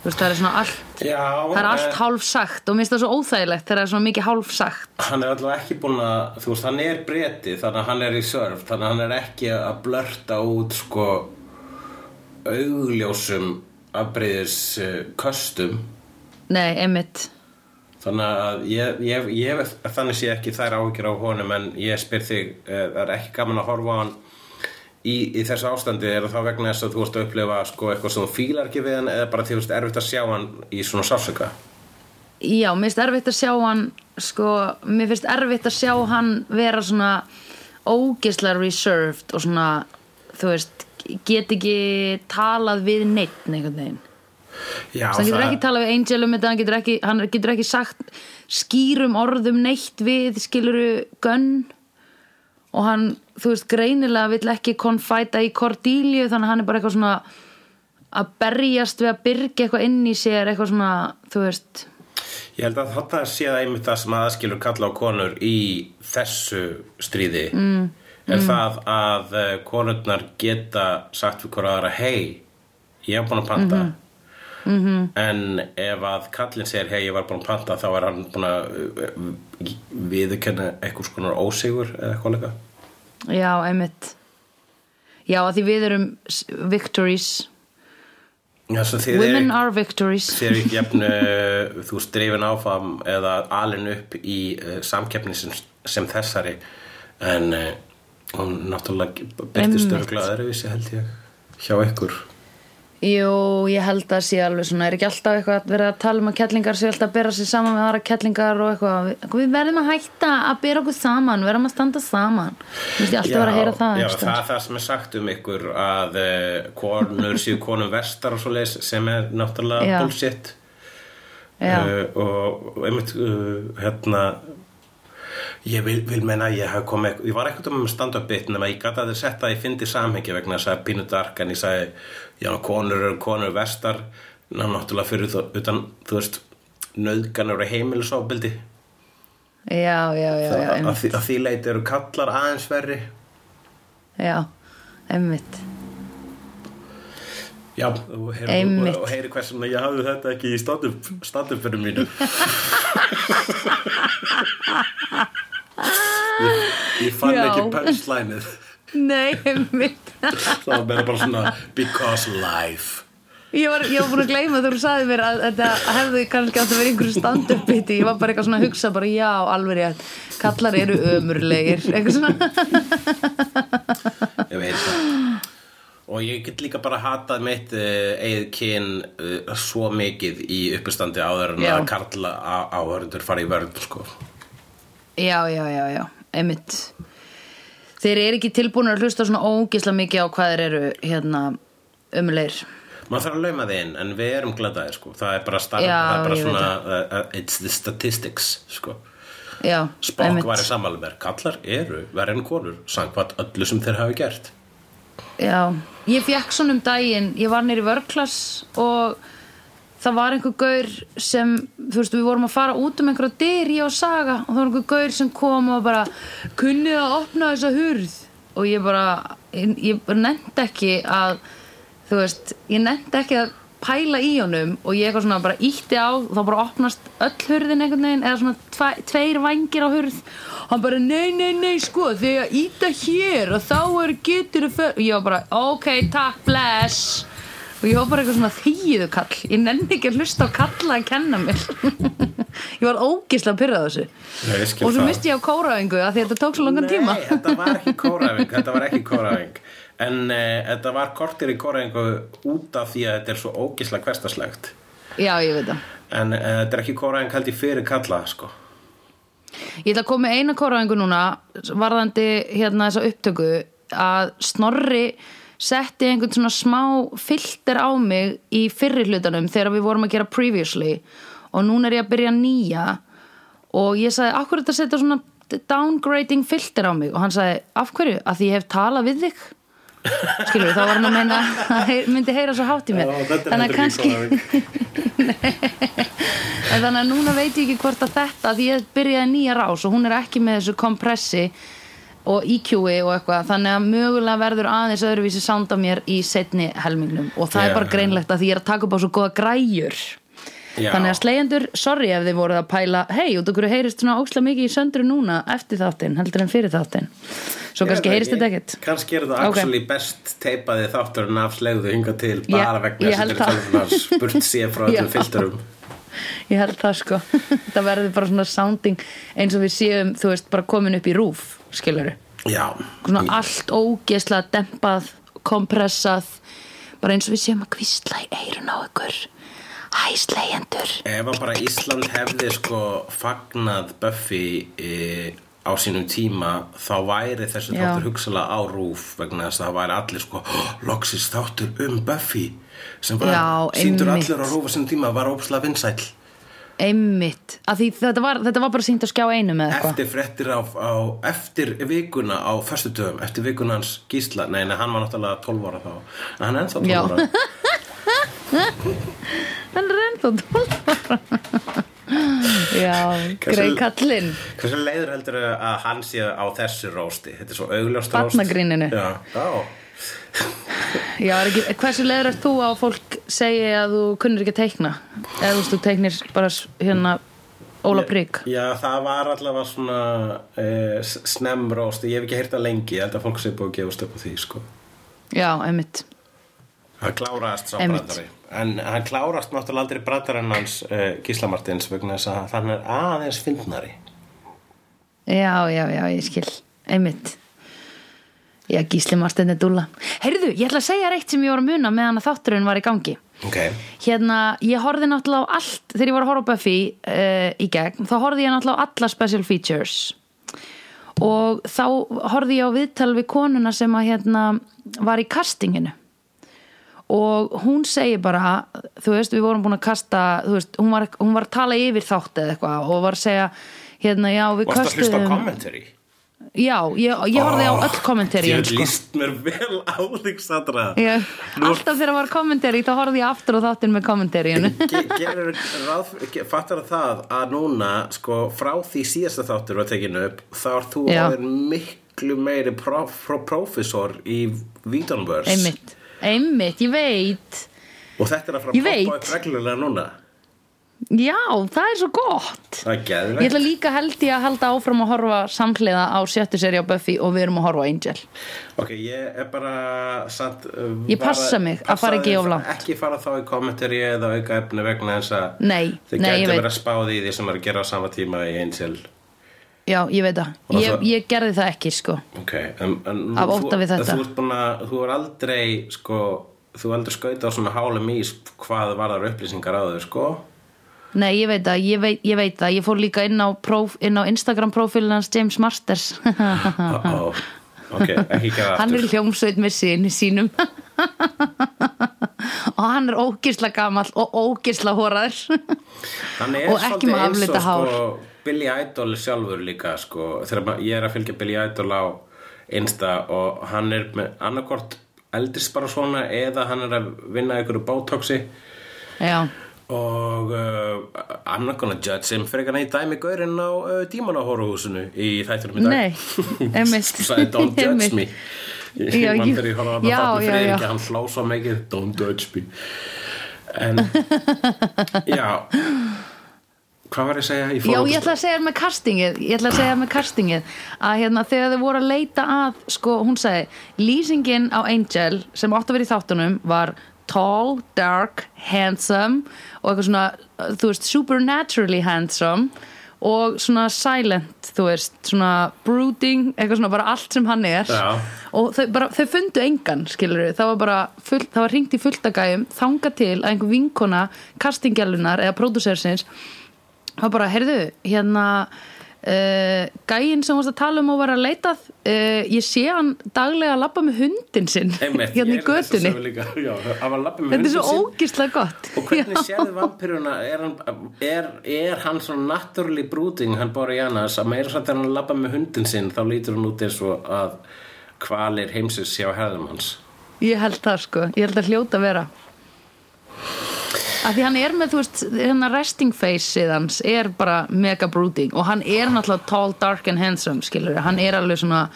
Speaker 1: Þú veist, það er svona allt
Speaker 2: Já,
Speaker 1: það er allt hálf sagt og mér finnst það svo óþægilegt þegar það er svona mikið hálf sagt.
Speaker 2: Hann er allavega ekki búin að, þú veist, hann er breti þannig að hann er í surf, þannig að hann er ekki að blörta út sko augljósum afbreyðis köstum
Speaker 1: nei, einmitt.
Speaker 2: Þannig að ég, ég, ég þannig sé ekki þær áhyggjur á honum en ég spyr þig, uh, það er ekki gaman að horfa á hann í, í þessu ástandi? Er það vegna þess að þú vorst að upplifa sko eitthvað sem þú fílar ekki við hann eða bara því þú veist erfitt að sjá hann í svona sársöka
Speaker 1: Já, mér finnst erfitt að sjá hann sko, mér finnst erfitt að sjá hann vera svona ógeðslega reserved og svona þú veist, get ekki talað við neitt einhvern veginn.
Speaker 2: Já,
Speaker 1: hann getur ekki talað við Angel um þetta hann getur ekki, hann getur ekki sagt skýrum orðum neitt við skiluru gunn. Og hann, þú veist, greinilega vill ekki konfæta í Cordelia þannig að hann er bara eitthvað svona að berjast við að byrja eitthvað inn í sér eitthvað svona, þú veist.
Speaker 2: Ég held að þetta sé það einmitt það sem aðskilur kalla á konur í þessu stríði. Mm, er það að uh, konurnar geta sagt við hverju aðra hei, ég hef búin að panta. -hmm. en ef að kallinn segir hei, ég var búin að panta þá er hann búin að uh, viðurkenna eitthvað skonar ósigur eða eitthvað leika
Speaker 1: Já, einmitt. Já, að því við erum victories.
Speaker 2: Já,
Speaker 1: Women
Speaker 2: er,
Speaker 1: are victories.
Speaker 2: er ekki jafn uh, þú strefin áfram eða alin upp í uh, samkeppni sem, sem þessari. En uh, hún náttúrulega byrtist örgulega öðruvísi held ég hjá ykkur.
Speaker 1: Jú, ég held að sé alveg svona er ekki alltaf eitthvað að vera að tala um að kettlingar sé alltaf að bera sig saman með aðra kettlingar og eitthvað, við, við verðum að hætta að bera okkur saman, verðum að standa saman. Mér finnst ég alltaf vera að heyra það
Speaker 2: já,
Speaker 1: einhvers
Speaker 2: það er það sem er sagt um ykkur að uh, konur séu konum vestar og svo leis sem er náttúrulega
Speaker 1: Já.
Speaker 2: bullshit.
Speaker 1: Já.
Speaker 2: uh, og, og einmitt uh, hérna ég vil, vil meina að ég haf komið ég var ekkert um upp bit nema ég gæti að þið setja að ég fyndi samhengi vegna þess að pínu dark en ég sagði já, konur eru konur vestar ná, náttúrulega fyrir þú, utan þú veist, nöðganur og heimilisofbildi
Speaker 1: Já, já, já, já,
Speaker 2: að, að, að því leiti eru kallar aðeins verri.
Speaker 1: Já, einmitt.
Speaker 2: Já, og heyri, hversum að ég hafði þetta ekki í stand-up stand fyrir mínu ég, ég fann
Speaker 1: Já.
Speaker 2: ekki punchlineið.
Speaker 1: Nei, einmitt.
Speaker 2: Það var bara svona because life.
Speaker 1: Ég var, ég var búin að gleyma þegar þú sagði mér að þetta hefði kannski átt að vera einhverju stand-up biti Ég var bara eitthvað svona að hugsa bara já, alveg rétt. Kallar eru ömurlegir. Eitthvað svona.
Speaker 2: Ég veit það. Og ég get líka bara hatað mitt uh, eigið kyn uh, svo mikið í uppistandi áður en að karla áhörundur fara í vörð sko.
Speaker 1: Já, já, já, já, einmitt Þeir eru ekki tilbúin að hlusta svona ógisla mikið á hvað þeir eru hérna ömurlegir.
Speaker 2: Maður þarf að lauma inn en við erum gladaðir sko. það er bara, starf,
Speaker 1: Já,
Speaker 2: það er bara svona uh, uh, it's the statistics sko.
Speaker 1: Já,
Speaker 2: Spock var í sammála með kallar eru verið en konur samkvæmt öllu sem þeir hafi gert.
Speaker 1: Já, ég fekk svona um daginn Ég var nýri vörklass og það var einhver gaur sem, þú veist, við vorum að fara út um einhverja dyr ég og Saga og það var einhver gaur sem kom og bara kunnið að opna þessa hurð? Og ég bara, ég, ég nefndi ekki að, þú veist ég nefndi ekki að pæla í honum og ég eitthvað svona bara ítti á og þá bara opnast öll hurðin einhvern veginn eða svona tve, tveir vangir á hurð. Hann bara nei, nei, nei, sko þegar íta hér og þá er getur og ég var bara, ok, takk, bless og ég var bara eitthvað svona þýðu kall ég nenni ekki að hlusta á kalla að kenna mér. Ég var ógislega pyrrað þessu.
Speaker 2: Nei,
Speaker 1: og svo misti ég á kóraðingu að því að þetta tók svo langan tíma.
Speaker 2: Nei, þetta var ekki kóraðing Þetta var ekki kóraðing En uh, þetta var kortir í kóraðingu út af því að þetta er svo ógislega hverstaslegt
Speaker 1: já, ég veit það.
Speaker 2: En uh, þetta er ekki kóraðing held ég fyrir kalla sko.
Speaker 1: Ég ætla að koma með eina kóraðingu núna varðandi hérna þessa upptöku að Snorri setti einhvern svona smá filter á mig í fyrri hlutanum þegar við vorum að gera previously og núna er ég að byrja nýja. Og ég sagði, af hverju þetta setja svona downgrading filter á mig? Og hann sagði, af hverju? Að því ég hef talað við þig. Skilur þá var hann að meina að myndi heyra svo hátt í mér. Þannig að kannski þannig að núna veit ég ekki hvort að þetta því ég byrjaði nýja rás og hún er ekki með þessu kompressi og EQ-i og eitthvað. Þannig að mögulega verður aðeins öðruvísi sound af mér í setni helmingnum. Og það er bara greinlegt að því ég er að taka upp á svo góða græjur.
Speaker 2: Já.
Speaker 1: þannig að slegjendur, sorry ef þið voruð að pæla hei, út okkur heyrist svona ókslega mikið í söndru núna eftir þáttinn, heldur en fyrir þáttinn? Svo kannski heyrist þetta ekkert.
Speaker 2: Kannski er þetta
Speaker 1: Ok.
Speaker 2: actually best teipaði þátturinn af slegðu hinga til bara
Speaker 1: Ég-
Speaker 2: vegna
Speaker 1: ég það.
Speaker 2: þetta er spurt sér frá
Speaker 1: Já.
Speaker 2: filterum.
Speaker 1: Ég held það sko. Það verður bara svona sounding eins og við séum, þú veist, bara komin upp í rúf skiluru,
Speaker 2: Já,
Speaker 1: svona allt ógeðslega dempað, kompressað bara eins og við séum að kvistla í eirun á ykkur. Hæ slegjendur
Speaker 2: Ef að bara Ísland hefði sko fagnað Buffy e, á sínum tíma þá væri þessi
Speaker 1: Já.
Speaker 2: þáttur hugsalega á rúf vegna þess að það væri allir sko loksins þáttur um Buffy sem var
Speaker 1: Já,
Speaker 2: síndur allir á rúf á sínum tíma var ópslega vinsæll
Speaker 1: einmitt, að því þetta var, þetta var bara sínt að skjá einu með eitthvað?
Speaker 2: Eftir fréttir á, á eftir vikuna á föstudöfum, eftir vikuna hans gísla, nei, nei, hann var náttúrulega 12 ára þá, en hann er ennþá 12
Speaker 1: Já.
Speaker 2: ára.
Speaker 1: Hann er ennþá 12 ára. Já, grei kallinn.
Speaker 2: Hversu leiður heldur að hann sé á þessu rósti? Þetta er svo augljóst róst.
Speaker 1: Barnagríninu.
Speaker 2: Já, já
Speaker 1: Já, er ekki, hversu leiður er þú á að fólk segi að þú kunnir ekki að teikna? Eða þú þú teiknir bara hérna Óla Brygg
Speaker 2: Já, það var allavega svona uh, snemróst, ég hef ekki heyrt það lengi. Ég held að fólk sé búið að gefast upp á því sko.
Speaker 1: Já, einmitt.
Speaker 2: Það kláraðast sá brandari. En hann klárast náttúrulega aldrei brandarinn hans uh, Gísla Martins vegna þess að þannig er aðeins fyndnari.
Speaker 1: Já, já, já, ég skil. Einmitt Já, Gísli Marsteinn er dúlla. Heyrðu, ég ætla að segja reitt sem ég var að muna meðan að þátturinn var í gangi.
Speaker 2: Ok,
Speaker 1: Hérna, ég horfði náttúrulega á allt þegar ég var að horfa á Buffy uh, í gegn þá horfði ég náttúrulega á alla special features. Og þá horfði ég á viðtal við konuna sem að hérna var í castinginu. Og hún segir bara þú veist, við vorum búin að kasta þú veist, hún var, hún var að tala yfir þátt eða eitthvað og var að segja hérna, já, við
Speaker 2: varst að hlusta á
Speaker 1: köstuðum
Speaker 2: commentary
Speaker 1: já, ég, ég horfði á öll kommentari
Speaker 2: Ég líst mér vel á þig Sandra.
Speaker 1: Ég, alltaf þegar var kommentari þá horfði ég aftur á þáttin með
Speaker 2: ge- fattar það að núna sko frá því síðasta þáttur var tekinu upp þá er þú orðin miklu meiri prof, pro, professor í Vítanvörs
Speaker 1: einmitt, einmitt, ég veit.
Speaker 2: Og þetta er að fara að poppa upp reglulega núna
Speaker 1: já, það er svo gott.
Speaker 2: Það er
Speaker 1: ég ætla líka held ég að halda áfram að horfa samhliða á sjöttu seri á Buffy og við erum að horfa á Angel.
Speaker 2: Ok, ég er bara satt, uh,
Speaker 1: Ég passa
Speaker 2: bara-
Speaker 1: mig að fara ekki
Speaker 2: passaðu
Speaker 1: of langt.
Speaker 2: ekki fara þá í kommentari eða auka efni vegna þess að
Speaker 1: Nei,
Speaker 2: þið
Speaker 1: veit.
Speaker 2: verið að spáði í því sem er að gera á sama tíma í Angel.
Speaker 1: Já, ég veit það, ég,
Speaker 2: það-
Speaker 1: ég gerði það ekki sko.
Speaker 2: Ok, en, en
Speaker 1: Af ótta við þetta.
Speaker 2: Þú að, þú er aldrei sko, þú er aldrei skauta á svona hálum ís hvað varðar upplýsingar á þau, sko
Speaker 1: Nei, ég veit það, ég veit, ég veit það. Ég fór líka inn á, próf, inn á Instagram prófílinn hans James Masters.
Speaker 2: Uh -oh. Ok, ekki gera
Speaker 1: Hann er
Speaker 2: aftur.
Speaker 1: hljómsveit með sinni sínum. Og hann er ógisla gamall og ógisla hóraður og ekki með aflita
Speaker 2: og
Speaker 1: hár.
Speaker 2: sko, Billy Idol sjálfur líka sko, þegar ég er að fylgja Billy Idol á Insta og hann er með annarkort eldist bara svona eða hann er að vinna ykkur bótoxi
Speaker 1: Já,
Speaker 2: og uh, I'm not gonna judge him frekar hann í dæmi gaurinn á uh, dímanahóruhúsinu í þættunum í dag
Speaker 1: Nei, einmitt.
Speaker 2: sagði don't judge me
Speaker 1: Já, ég-
Speaker 2: að
Speaker 1: já, já, já.
Speaker 2: hann hló svo mikið don't judge me en já hvað var ég að segja? Ég
Speaker 1: Já, ég
Speaker 2: að-
Speaker 1: ætla að segja með castingið ég ætla að segja með castingið að hérna þegar þau voru að leita að sko, hún segi, lýsingin á Angel sem átt að vera í þáttunum var tall, dark, handsome og eitthvað svona, þú veist supernaturally handsome og svona silent, þú veist svona brooding, eitthvað svona bara allt sem hann er
Speaker 2: Já.
Speaker 1: og þau, bara, þau fundu engan, skilur það var bara full, það var ringt í fulltagæjum þanga til að einhver vinkona castingjalunar eða pródúsersins það var bara, heyrðu, hérna uh, gæinn sem varst að tala um og var að leitað uh, ég sé hann daglega að labba með hundin sinn hérna í
Speaker 2: að
Speaker 1: götunni.
Speaker 2: Já, að
Speaker 1: þetta er svo ógislega gott.
Speaker 2: Og hvernig sérðu vampiruna, er hann, er, er hann svona naturally brooding, hann Boreanas, að meira satt er hann að labba með hundin sinn, þá lítur hann út eins og að kvalir heimsins hjá herðum hans.
Speaker 1: ég held það sko, ég held að hljóta að vera að því hann er með, þú veist, hérna resting face hans er bara mega brooding og hann er náttúrulega tall, dark and handsome skilur, hann er alveg svona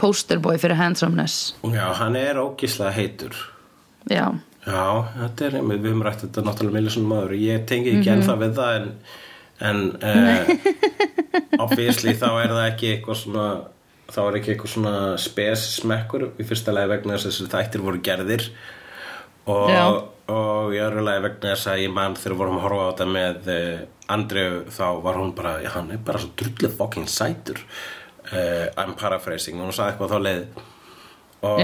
Speaker 1: posterboy fyrir handsomeness.
Speaker 2: Já, hann er ógislega heitur.
Speaker 1: Já,
Speaker 2: Já, þetta er, við höfum rætt þetta náttúrulega millisum maður. Ég tengi ekki
Speaker 1: Mhm.
Speaker 2: ennþá við það en, en uh, obviously þá er það ekki eitthvað svona þá er ekki eitthvað svona spes smekkur í fyrsta lagi vegna þess að þættir voru gerðir. Og,
Speaker 1: Já.
Speaker 2: Og í öðru lagi vegna þess að ég mann þegar vorum að horfa á þetta með uh, Andreu þá var hún bara, já hann er bara svo drullu fucking sætur. Uh, I'm paraphrasing. Og hún sagði eitthvað þá leið. Og,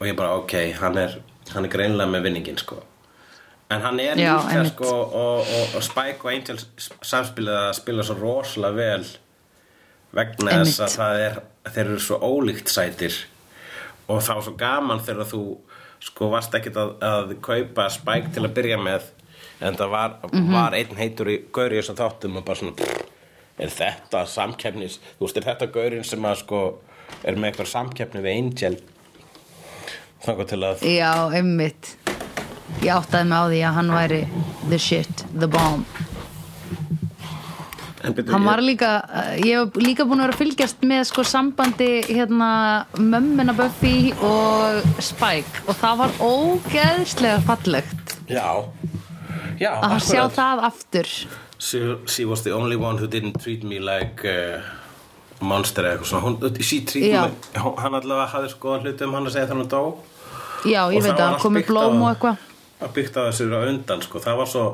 Speaker 2: og ég bara ok, hann er hann er greinlega með vinningin sko. En hann er líka sko og, og, og Spike og Angel samspilið að spila svo rosalega vel vegna þess að það er þeir eru svo ólíkt sætir. Og þá er svo gaman þegar þú sko varst ekkert að, að kaupa Spike til að byrja með en það var,
Speaker 1: Mhm.
Speaker 2: var einn heitur í gauri þessum þáttum og bara svona pff, er þetta samkeppnis þú veist er þetta gaurin sem að sko er með eitthvað samkeppni við Angel? Þannig til að
Speaker 1: já, einmitt. Ég áttaði mig á því að hann væri the shit, the bomb hann var líka, ég hef líka búin að vera að fylgjast með sko sambandi hérna mömmina Buffy og Spike. Og það var ógeðslega fallegt.
Speaker 2: Já. Já,
Speaker 1: að sjá
Speaker 2: akkurat.
Speaker 1: það aftur.
Speaker 2: She, she was the only one who didn't treat me like uh, a monster eða eitthvað svona. Hún, she treated
Speaker 1: Já.
Speaker 2: me, hann allavega hafði sko hluti um hann að segja þannig að dó.
Speaker 1: Já, ég veit að komið blóm og eitthvað.
Speaker 2: að byggt á þessu á undan sko. það var svo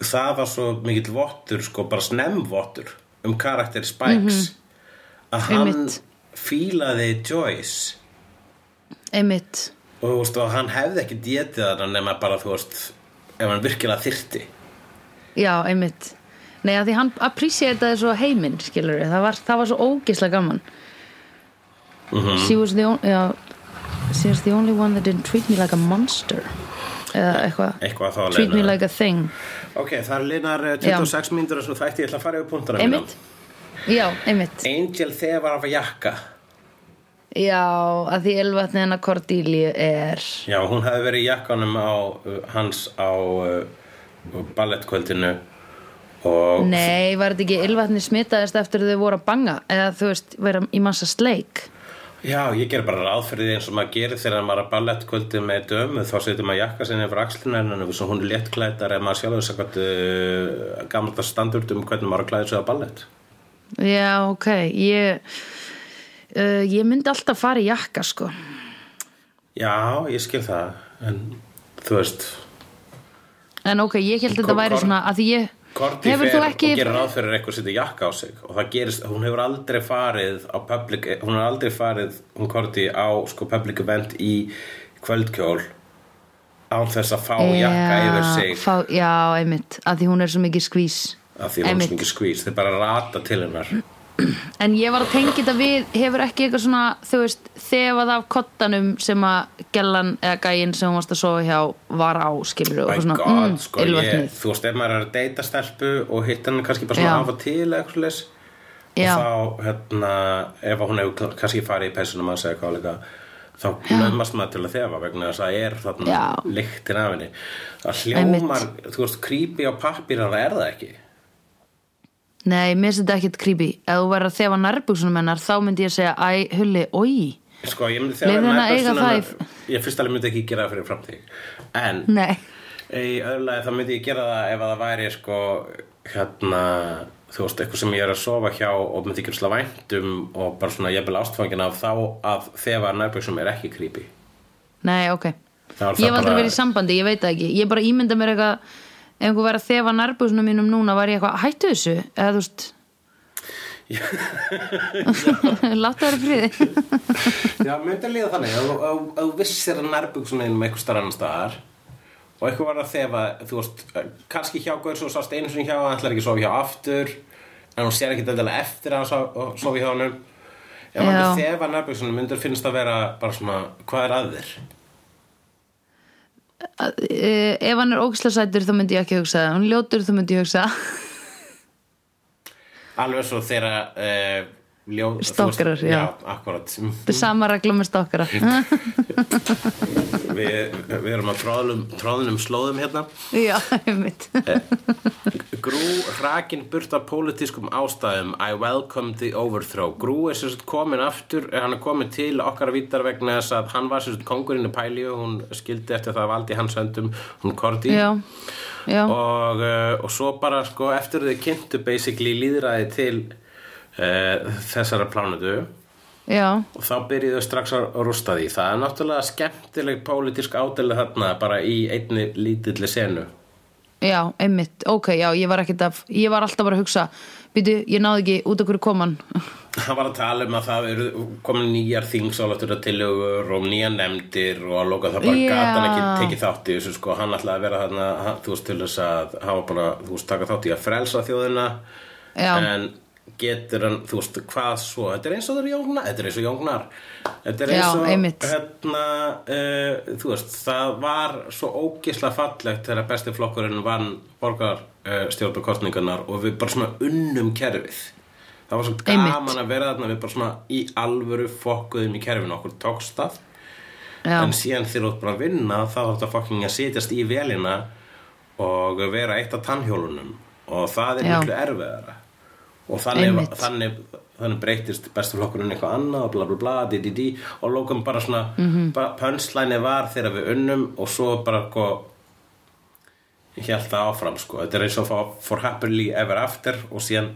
Speaker 2: það var svo mikill vottur sko, bara snemvottur um karakter Spikes að hann.
Speaker 1: Einmitt.
Speaker 2: fílaði Joyce.
Speaker 1: Einmitt,
Speaker 2: og þú veist, og hann hefði ekki djetið þarna nema bara þú veist ef hann virkilega þyrti
Speaker 1: já, einmitt. Nei, að því hann appreciataði svo heiminn skilur það var, það var svo ógeðslega gaman.
Speaker 2: Mhm.
Speaker 1: she was the only já, she was the only one that didn't treat me like a monster eða eitthvað.
Speaker 2: að
Speaker 1: treat me like a thing.
Speaker 2: Ok, það er linar eh, 26 mínútur og svo þætti ég að fara yfir punktana
Speaker 1: einmitt, já, einmitt.
Speaker 2: Angel þegar af jakka.
Speaker 1: Já, að því elvatni hennar Cordelia er
Speaker 2: Já, hún hefði verið jakkanum á uh, hans á uh, ballettkvöldinu og
Speaker 1: Nei, var þetta ekki elvatni smitaðist eftir þau voru að banga? Eða þú veist, vera í massa sleik
Speaker 2: Já, ég ger bara því eins og maður gerir þegar maður er að ballettkvöldi með dömu þá setur maður jakka sinni yfir axlina en hún er léttklæddar ef maður sjálfur sagt uh, gamla standard um hvernig maður er að klæða sig á ballett.
Speaker 1: Já, ok, ég uh, ég myndi alltaf fara í jakka sko.
Speaker 2: Já, ég skil það en þú veist.
Speaker 1: En ok, ég held að þetta væri svona að því ég
Speaker 2: Korti
Speaker 1: Hefur
Speaker 2: fer
Speaker 1: þú
Speaker 2: og
Speaker 1: ekki
Speaker 2: gerir ráð fyrir eitthvað setja jakka á sig. Og það gerist, hún hefur aldrei farið á public, hún hefur aldrei farið hún Korti á sko public event í kvöldkjól án þess að fá jakka yfir sig.
Speaker 1: fá, Já, einmitt, að því hún er svo mikið skvís.
Speaker 2: Af því hún er svo mikið skvís, þeir bara rata til hennar.
Speaker 1: En ég var að tengja þetta við hefur ekki eitthvað svona, þú veist þefað af kottanum sem að gellan eða gæinn sem hún varst að sofa hjá var á, skilur og svona,
Speaker 2: god,
Speaker 1: mm,
Speaker 2: sko ég, þú veist, ef maður er að deyta stelpu og hitt hann kannski bara svona af og til eitthvað leys og þá, hérna, ef hún hefur kannski farið í peysunum að segja eitthvað líka þá lömmast maður til að þefa vegna þess að það er þarna lyktin af henni. Það hljómar, þú veist, creepy á pappir það er það ekki.
Speaker 1: Nei, mér finnst þetta ekkert creepy. Ef þú verður að þefa nærbuksunum hennar þá myndi ég segja, æ, hulli, oi
Speaker 2: sko, ég myndi þegar
Speaker 1: henni að eiga það
Speaker 2: ég fyrst alveg myndi ekki gera það fyrir framtíð. En
Speaker 1: Nei,
Speaker 2: í öðru lagi þá myndi ég gera það ef að það væri sko hérna þú veist, eitthvað sem ég er að sofa hjá og myndi ekki slá væntum og bara svona jafnvel ástfangin af þá að þefa nærbjöksum er ekki creepy.
Speaker 1: Nei, ok. Ég hef aldrei
Speaker 2: bara-
Speaker 1: verið í sambandi, ég veit það ekki. Ég bara ímynda mér eitthvað Ef einhver verið að þefa nærbuksunum mínum núna var ég eitthvað, hættu þessu? Eða þú veist Láttu það í friði.
Speaker 2: Já, myndi að líða þannig. Að þú- að að vissir að nærbjöksum einum eitthvað starf annar staðar og eitthvað var að þefa þú veist, kannski hjá Gaur svo sást einu sinni hjá hann ætlar ekki að sofa hjá aftur en hún sér ekki þetta eftir að hann sof- sofi hjá hann ef hann myndi þefa nærbjöksunum myndir finnst að vera bara svona, hvað er að þér?
Speaker 1: Eh, Ef hann er ógislega sætur þá myndi ég ekki hugsa hann er ljótur þá myndi ég hugsa.
Speaker 2: Alveg svo þegar uh, ljó, þú veist-
Speaker 1: Stalkerar, já.
Speaker 2: Já, akkurat
Speaker 1: Þetta er sama regla með stokkara
Speaker 2: Við, við erum á tróðnum, tróðnum slóðum hérna.
Speaker 1: Já, einmitt.
Speaker 2: Grú hrakin burt af pólitískum ástæðum. I welcome the overthrow. Grú er sagt komin aftur hann er komin til okkar vítar vegna þess að hann var sagt kongurinn í Pælíu. Hún skildi eftir það valdi hans höndum. Hún Korti
Speaker 1: já,
Speaker 2: og, uh, og svo bara sko eftir þau kynntu basically líðræði til uh, þessara plánutu
Speaker 1: já.
Speaker 2: Og þá byrjuðu strax að rústa því. Það er náttúrulega skemmtileg pólitísk ádeli þarna bara í einni lítilli senu.
Speaker 1: Já, einmitt, ok, já, ég var að ég var alltaf bara að hugsa býtu, ég náði ekki út okkur koman
Speaker 2: hann var að tala um að það eru komin nýjar þingsálatur að tillögur og nýjar nefndir og að loka það bara
Speaker 1: Já.
Speaker 2: gat hann ekki tekið þátt í þessu sko hann ætlaði að vera þarna þú veist til þess að hafa bara þú veist taka þátt í að frelsa þjóðina
Speaker 1: Já.
Speaker 2: en getur hann þú veist hvað svo þetta er eins og það er jóngnar þetta er eins og jóngnar þetta er
Speaker 1: Já,
Speaker 2: eins og
Speaker 1: einmitt.
Speaker 2: hérna uh, þú veist það var svo ógisla fallegt þegar besti flokkurinn vann borgar uh, stjórnarkostningarnar og við bara svona unnum kerfið. Það var svo gaman að vera þarna við bara svona í alvöru fokkuðum í kerfinu okkur tókst það.
Speaker 1: Já,
Speaker 2: en síðan þegar þú ert bara að vinna þá þarf þetta fucking að sitjast í velina og vera eitt af tannhjólunum. Og það er miklu erfiðara. Og þannig, þannig, þannig breytist bestuflokkurinn eitthvað annað og bla bla bla di, di, di, og lókum bara svona mm. -hmm. pönslæni var þegar við unnum og svo bara ég held það áfram sko. Þetta er eins og for, happily ever after og síðan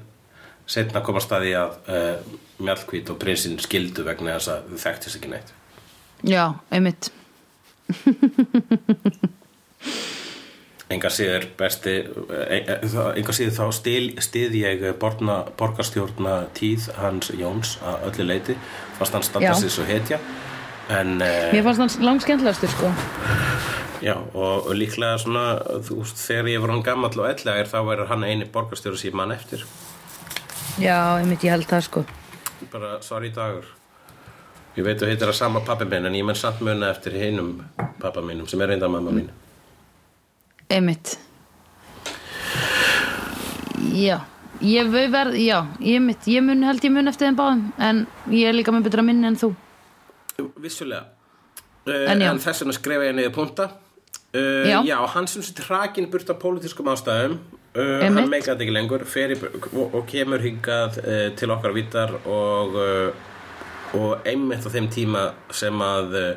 Speaker 2: setna koma staði að uh, Mjallkvít og prinsinn skildu vegna þess að þau þekktist ekki neitt.
Speaker 1: Já, einmitt.
Speaker 2: Enga síður besti enga síður þá stil, stið ég borna, borgarstjórna tíð hans Jóns að öllu leiti fast hann
Speaker 1: Já.
Speaker 2: standa sér svo hetja en uh,
Speaker 1: Mér fannst hann langskendlegastur, sko.
Speaker 2: Já og, og líklega svona þú veist þegar ég var hann gamall og ellegar þá verður hann eini ég mann eftir.
Speaker 1: Já, einmitt, ég held það, sko.
Speaker 2: Bara sorry dagur. Ég veit þú heitir að sama pappi minn en ég menn samt muna eftir hinum pappa mínum sem er reynda mamma mín.
Speaker 1: Einmitt. Já Ég verð, já, ég mitt, ég mun held ég mun eftir þeim báðum en ég er líka með betra minni en þú
Speaker 2: Vissulega. Uh,
Speaker 1: En
Speaker 2: en, þess vegna skrifa ég niður punta. Uh,
Speaker 1: Já.
Speaker 2: já, hann sem sitt hrakin burt af pólitískum ástæðum uh, hann meikaði ekki lengur í, og, og kemur hingað uh, til okkar vítar og uh, og einmitt á þeim tíma sem að uh,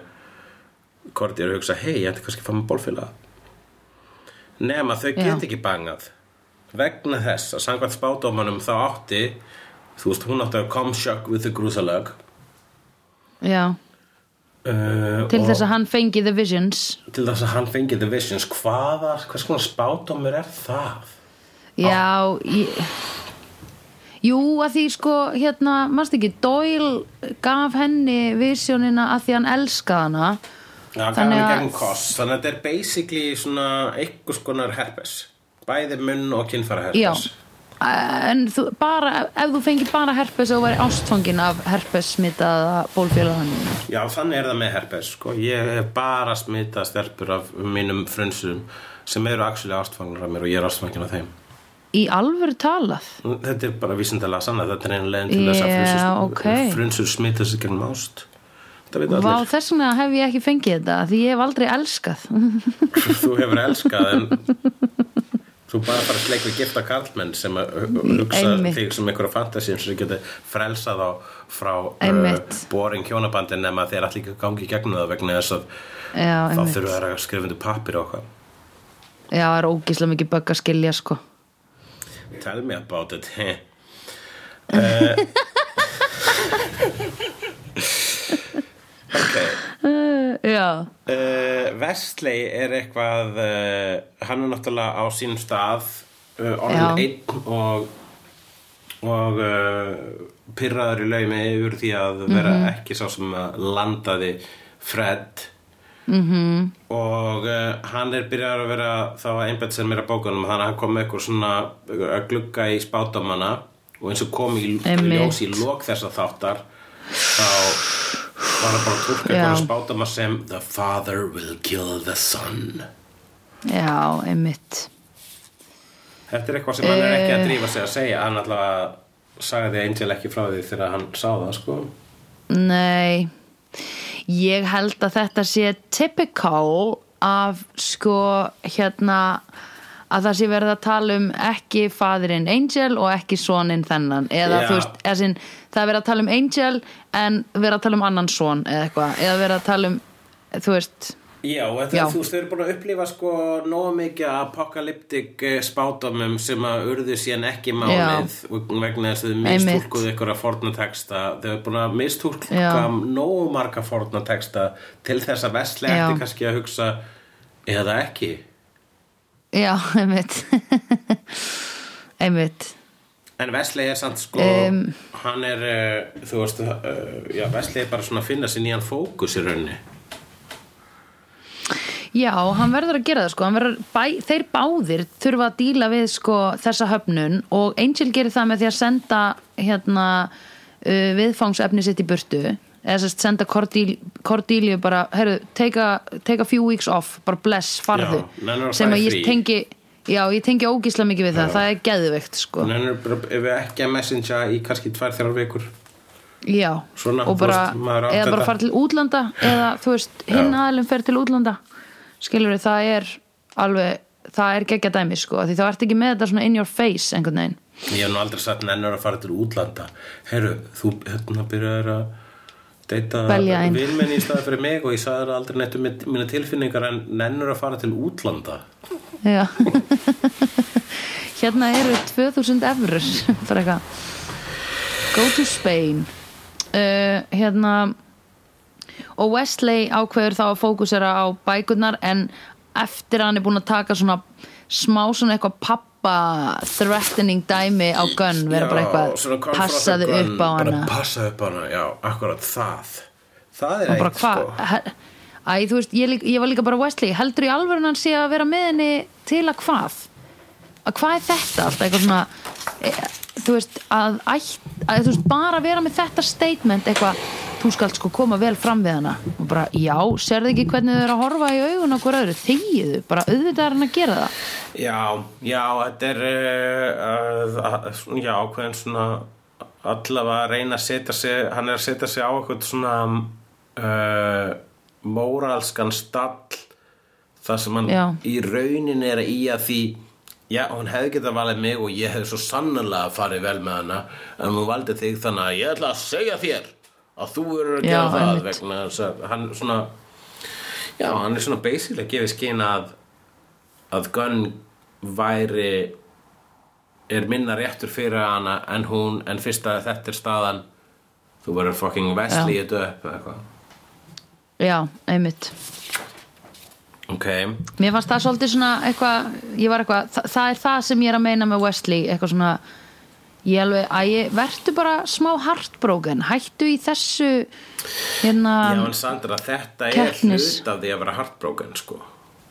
Speaker 2: Korti er að hugsa hei, ég ætti kannski að fá með bólfélaga nema þau get ekki bangað. Vegna þess að samkvæmt spádómanum þá átti þú veist, hún átti að come shock with the grúsalög
Speaker 1: Já,
Speaker 2: uh,
Speaker 1: til þess að hann fengi the visions.
Speaker 2: til þess að hann fengi the visions hvaða, hvers konar spátumur er það?
Speaker 1: Já, ég Jú, að því sko, hérna, mást ekki, Doyle gaf henni visjónina að því hann elskaði hana.
Speaker 2: Já,
Speaker 1: Þannig að-
Speaker 2: kost þannig að þetta er basically svona einhvers konar herpes. Bæði munn og kynfæra
Speaker 1: Já,
Speaker 2: herpes
Speaker 1: en þú, bara, ef þú fengir bara herpes og væri ástfangin af herpes smitaða bólfélagann
Speaker 2: Já, þannig er það með herpes sko. ég hef bara smitað stelpur af mínum frunsum sem eru actually ástfangnar af mér og ég er ástfangin af þeim.
Speaker 1: Í alvöru talað?
Speaker 2: Þetta er bara vísindalega sanna þetta er einu leiðin til þess að frunsur,
Speaker 1: ok.
Speaker 2: frunsur smita sig gegn ást.
Speaker 1: Vá, þess vegna hef ég ekki fengið þetta því ég hef aldrei elskað.
Speaker 2: Þú hefur elskað en þú bara fara að sleik við gifta karlmenn sem að hu- hugsa
Speaker 1: Einmitt.
Speaker 2: þig sem einhverja fantasíum sem getur frelsað á frá uh, boring hjónabandin nema þeir allir ekki gangi í gegnum það vegna þess að
Speaker 1: Já,
Speaker 2: þá þurfa þær að skrifa undir pappir og okkar
Speaker 1: Já, það er ógíslega mikið bögg að skilja sko.
Speaker 2: Tell me about it. Uh, Ok
Speaker 1: uh, Já,
Speaker 2: Uh, Vestley er eitthvað uh, hann er náttúrulega á sínum stað orðin einn og og pyrraður í laumi yfir því að vera
Speaker 1: Mhm.
Speaker 2: ekki sá sem að landaði Fred -hmm. og hann er byrjar að vera þá einbætt sem er að bókunum þannig að hann kom með eitthvað svona að glugga í spátamanna og eins og kom í ljós í lok þessa þáttar þá var bara að túlka
Speaker 1: Já.
Speaker 2: eitthvað spátama sem The father will kill the son
Speaker 1: já, einmitt.
Speaker 2: Þetta er eitthvað sem hann er ekki
Speaker 1: Eh.
Speaker 2: að drífa sig að segja. Hann allavega sagði Angel ekki frá því þegar hann sá það sko.
Speaker 1: Nei, ég held að þetta sé typical af sko hérna að það sé verið að tala um ekki faðirinn Angel og ekki soninn þennan eða
Speaker 2: Já.
Speaker 1: þú veist, eða sinn, það er verið að tala um Angel en verið að tala um annan son eða eitthvað, eða verið að tala um þú veist,
Speaker 2: Já, þetta,
Speaker 1: Já.
Speaker 2: þú veist, þau eru búin að upplifa sko nógu mikið apokalyptik spátumum sem að urðu síðan ekki málið vegna þess að þau
Speaker 1: Einmitt.
Speaker 2: mistúlkuðu ykkur að forna texta þau eru búin að mistúlka
Speaker 1: Já.
Speaker 2: nógu marga forna texta til þess að Vesli
Speaker 1: Já.
Speaker 2: eftir kannski að hugsa eða ekki
Speaker 1: já, einmitt. Einmitt.
Speaker 2: En Vesli er samt sko
Speaker 1: Em.
Speaker 2: hann er, uh, þú veist uh, já, Vesli er bara svona að finna sér nýjan fókus í rauninni.
Speaker 1: Já, hann verður að gera það sko. Bæ, þeir báðir þurfa að díla við sko þessa höfnun og Angel gerir það með því að senda hérna uh, viðfangsefni sitt í burtu eða sérst senda Cordelia, bara, herru, take a, take a few weeks off bara bless, farðu.
Speaker 2: Já,
Speaker 1: sem að ég tengi já, ég tengi ógísla mikið við það, það er geðveikt sko,
Speaker 2: við ekki að messenger í kannski tvær, þrjár vikur.
Speaker 1: Já
Speaker 2: Svona,
Speaker 1: og bara,
Speaker 2: veist,
Speaker 1: eða bara fara til útlanda eða þú veist, hinn
Speaker 2: Já.
Speaker 1: aðalinn fer til útlanda. Skilur við, það er alveg, það er geggja dæmi sko, því þá ertu ekki með þetta svona in your face einhvern veginn.
Speaker 2: Ég hef nú aldrei sagt nennur að fara til útlanda. Herru, þú hérna byrjaður að deyta vinmenn í staði fyrir mig og ég sagði aldrei neitt um mína tilfinningar en nennur að fara til útlanda.
Speaker 1: Já. Hérna eru 2000 eurur bara eitthvað. Go to Spain. Uh, Hérna og Wesley ákveður þá að fókusera á bækurnar en eftir að hann er búin að taka svona smá svona eitthvað pappa threatening dæmi á Gunn vera bara eitthvað passaðu upp á hana
Speaker 2: Bara passaðu upp á hana, já, akkurat það. Það er eitt sko.
Speaker 1: Æ, þú veist, ég, ég var líka bara Wesley. Heldur í alvöru hann sé að vera með henni til að hvað? Að hvað er þetta alltaf eitthvað svona e, þú veist, að, ætt, að þú veist, bara vera með þetta statement eitthvað, þú skalt sko koma vel fram við hana. Og bara, já, sérðu ekki hvernig þau eru að horfa í augun hver öðru, þegiðu bara auðvitað er hann að gera það.
Speaker 2: Já, já, þetta er uh, uh, já, ákveðin svona allavega að reyna að setja sig hann er að setja sig á eitthvað svona uh, móralskan stall þar sem hann
Speaker 1: Já.
Speaker 2: í raunin er að í að því já, hún hefði getað valið mig og ég hefði svo sannanlega farið vel með hana en hún valdi þig þannig að ég ætla að segja þér að þú verður að
Speaker 1: Já,
Speaker 2: gera það
Speaker 1: einmitt.
Speaker 2: vegna þess að hann svona já, hann er svona basically að gefa skinn að að Gunn væri er minna réttur fyrir hana en hún, en fyrst að þetta er staðan þú verður fucking Wesley þetta upp eitthvað.
Speaker 1: Já, einmitt.
Speaker 2: Ok,
Speaker 1: Mér fannst það svolítið svona eitthvað, ég var eitthvað, það, það er það sem ég er að meina með Wesley, eitthvað svona ég alveg, að ég vertu bara smá heartbroken, hættu í þessu hérna
Speaker 2: já en Sandra þetta
Speaker 1: keppnis.
Speaker 2: er hlut af því að vera heartbroken sko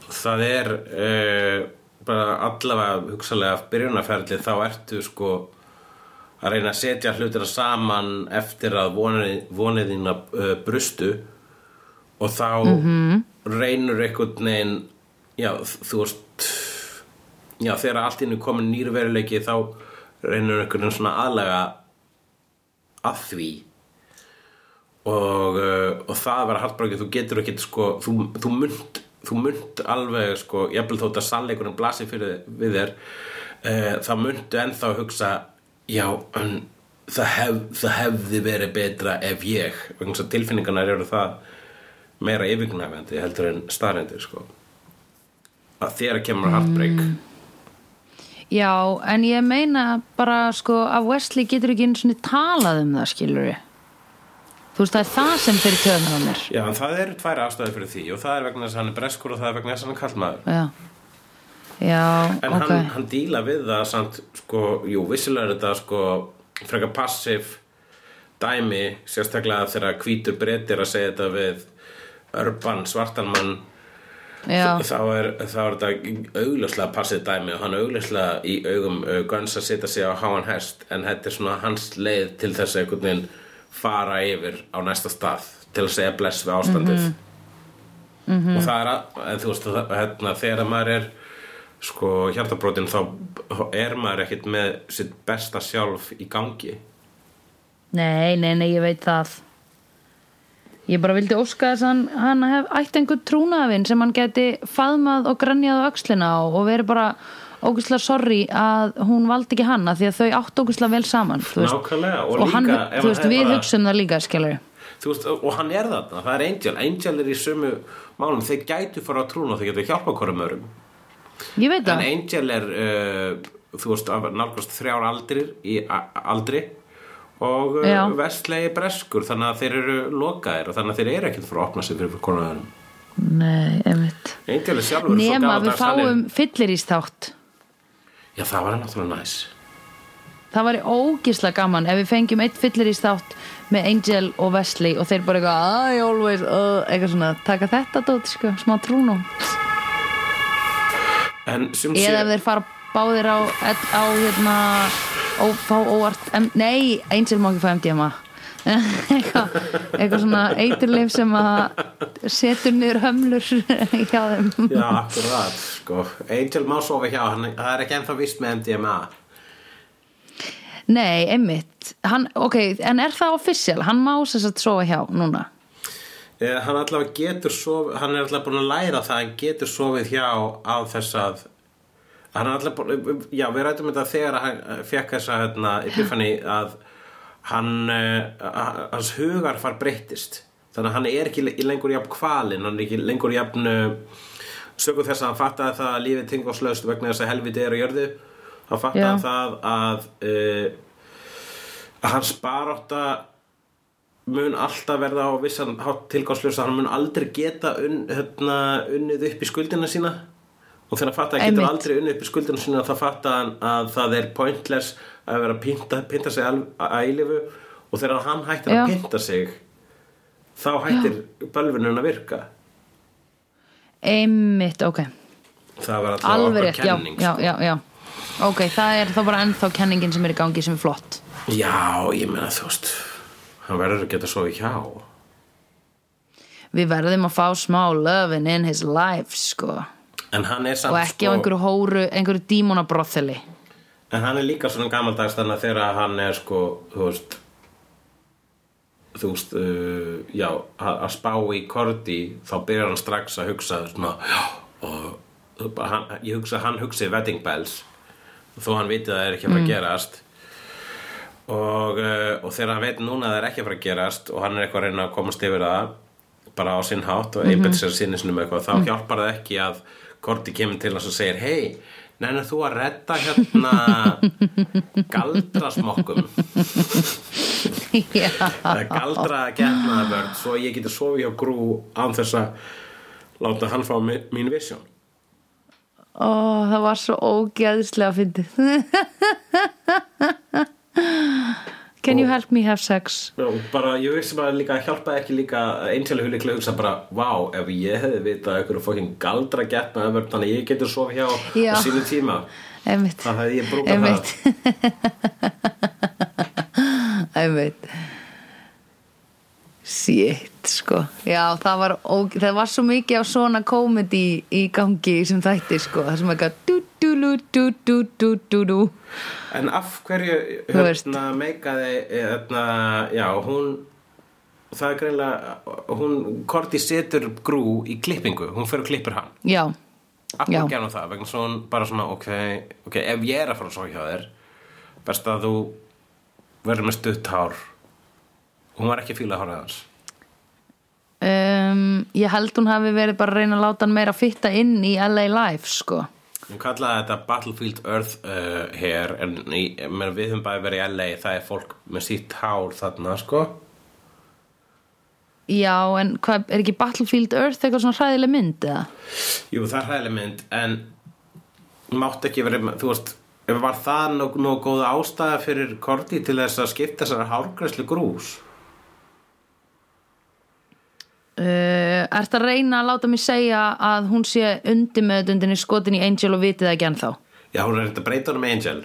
Speaker 2: það er uh, bara allavega hugsalega byrjunarferðli þá ertu sko að reyna að setja hlutina saman eftir að vonið, vonið þína uh, brustu og þá -hmm. reynur einhvern veginn já, þú veist já, þegar allt inn er komin nýr veruleiki þá reynur einhvern veginn svona aðlega að því. Og, uh, og það að vera hartbrókið þú getur ekki sko, þú, þú mynd þú mynd alveg sko, jafnvel þótt að sannleikurinn blasi fyrir við þér uh, þá myndu ennþá að hugsa já, en það, hef, það hefði verið betra ef ég að tilfinningarnar eru það meira yfirgnæfandi heldur en staðrendir sko. Að þér kemur heartbreak
Speaker 1: Já, en ég meina bara sko að Wesley getur ekki einu svona talað um það, skilur við Þú veist, það er það sem fyrir töðum á mér.
Speaker 2: Já, en það eru tvær ástæði fyrir því og það er vegna þess að hann er breskur og það er vegna þess að hann er kallmaður
Speaker 1: Já, já,
Speaker 2: En
Speaker 1: ok.
Speaker 2: hann, hann díla við það samt, sko, jú, vissilega er þetta sko, frekar passif dæmi, sérstaklega þegar hvítur breytir að segja þetta við örban svartan mann
Speaker 1: Já,
Speaker 2: þá er, þá er þetta augljóslega passið dæmi og hann augljóslega í augum uh, Guns að setja sig á háan hest en þetta er svona hans leið til þess að einhvern veginn fara yfir á næsta stað til að segja bless við ástandið.
Speaker 1: Mhm.
Speaker 2: og það er að, veist hérna, þegar maður er sko hjartabrotin þá er maður ekkert með sitt besta sjálf í gangi.
Speaker 1: Nei, nei, nei, ég veit það Ég bara vildi óska þess að hann, hef ætti einhvern trúnaðavinn sem hann geti faðmað og grannjað á öxlina á og verið bara ógustlega sorry að hún valdi ekki hann af því að þau átt ógustlega vel saman.
Speaker 2: Nákvæmlega, og
Speaker 1: og,
Speaker 2: líka hann
Speaker 1: veist, við
Speaker 2: bara-
Speaker 1: hugsaum það líka skilur
Speaker 2: veist, og hann er þarna, það er Angel. Angel er í sömu málum, þeir gætu fara á trúna og þeir gætu hjálpa hverjum örum
Speaker 1: Ég veit
Speaker 2: en
Speaker 1: það,
Speaker 2: Angel er uh, þú veist, að nálgast þrjár aldrir í aldri og uh,
Speaker 1: Já.
Speaker 2: vestlegi breskur þannig að þeir eru lokaðir og þannig að þeir eru ekkert fyrir að opna sig fyrir örum
Speaker 1: nei, einmitt. Nema við fáum fyllir í státt
Speaker 2: Já, það var náttúrulega næs.
Speaker 1: Það væri ógislega gaman ef við fengjum eitt fyllir í státt með Angel og Wesley og þeir bara eitthvað I always, uh, eitthvað svona taka þetta dót, sko, smá trúnum
Speaker 2: En sem sé
Speaker 1: eða ef þeir fara báðir á, á hérna ó, fá óvart nei, Angel má ekki fá MDMA eitthvað, eitthvað svona eiturleif sem að setur niður hömlur hjá þeim.
Speaker 2: Já, akkurat, sko. Angel má sofa hjá, hann, það er ekki ennþá vist með MDMA
Speaker 1: nei, einmitt. Hann, ok, en er það official? hann má þess að sofa hjá núna?
Speaker 2: Eh, Hann allavega getur sofið, hann er allavega búin að læra það, hann getur sofið hjá á þess að hann er allavega búin, já við rætum þetta þegar hann fekk þessa hérna, epifani að hann, uh, hans hugar far breyttist, þannig að hann er ekki le- lengur jafn kvalinn, hann er ekki lengur jafn uh, sögur þess að hann fattaði það að lífið tingoslaust vegna þess að helviti er á jörðu, hann fattaði
Speaker 1: Já.
Speaker 2: það að uh, að hans barátta mun alltaf verða á vissan tilgáðslösa hann mun aldrei geta un, hérna, unnið upp í skuldina sína og þegar hann fatta að hann getur aldrei unnið upp í skuldina sína þá fatta hann að það er pointless að vera að pinta, pinta sig að ælifu og þegar hann hættir
Speaker 1: Já.
Speaker 2: að pinta sig þá hættir bölvunin að virka.
Speaker 1: Einmitt, ok,
Speaker 2: það var alltaf
Speaker 1: já,
Speaker 2: kenning
Speaker 1: já,
Speaker 2: sko.
Speaker 1: já, já. Ok, það er þá bara ennþá kenningin sem er í gangi sem er flott.
Speaker 2: Já, ég meina þú veist hann verður að geta sofið hjá.
Speaker 1: Við verðum að fá smá lovin in his life sko
Speaker 2: en hann er samt
Speaker 1: og ekki á einhverju hóru, einhverju dímonabrotheli
Speaker 2: En hann er líka svona gamaldags þannig að þegar hann er sko, þú veist þú veist, uh, já að spá í korti þá byrjar hann strax að hugsa svona, og hann, ég hugsa hann hugsi wedding bells. Þó hann viti að það er ekki að fara að gerast. Og, uh, og þegar hann veit núna að það er ekki að fara að gerast og hann er eitthvað að reyna að komast yfir það bara á sinn hátt og einbætt sér sinni með eitthvað, þá hjálpar það ekki að Korti kemur til hans og segir hei, nennir þú að redda hérna galdrasmokkum? Galdra getnaðabörn svo ég geti sofið hjá grú án þess að láta hann fá mi- mín visjón
Speaker 1: ó, það var svo ógeðslega fyndið can you help me have sex?
Speaker 2: Já, bara, ég veist bara líka hjálpaði ekki líka einsæli huli hugsa bara, vá, ef ég hefði vitað einhverju fokkin galdra getnaðabörn þannig að ég geti sofið hjá
Speaker 1: Já.
Speaker 2: á sínu tíma það hefði ég brúkað
Speaker 1: einmitt. einmitt Shit, sko. Já, það var, ó, það var svo mikið af svona komedi í gangi sem þætti, sko. Það sem eitthvað du, du, du, du, du, du, du, du.
Speaker 2: En af hverju hérna meikaði hérna, já, hún það er greinlega hún, Korti setur grú í klippingu. Hún fyrir og klippir hann.
Speaker 1: Já,
Speaker 2: af hverju gerðum það, vegna svo hún bara svona ok, ok, ef ég er að fara að svo hjá þér best að þú verður með stutt hár. Hún var ekki að fíla hárið hans
Speaker 1: um, ég held hún hafi verið bara að reyna að láta hann meira fitta inn í LA Life, sko.
Speaker 2: Hún kallaði þetta Battlefield Earth uh, hér en í, við höfum bara verið í LA það er fólk með sítt hár þarna sko.
Speaker 1: Já, en hvað, er ekki Battlefield Earth eitthvað svona hræðileg mynd, eða?
Speaker 2: Jú, það er hægileg mynd en mátt ekki verið, þú veist var það nóg, nóg góð ástæða fyrir Korti til þess að skipta þessar hárgræslu grús
Speaker 1: Uh, ert að reyna að láta mig segja að hún sé undir með undinni skotin í Angel og vitið það ekki ennþá?
Speaker 2: Já, hún er þetta að breyta honum Angel.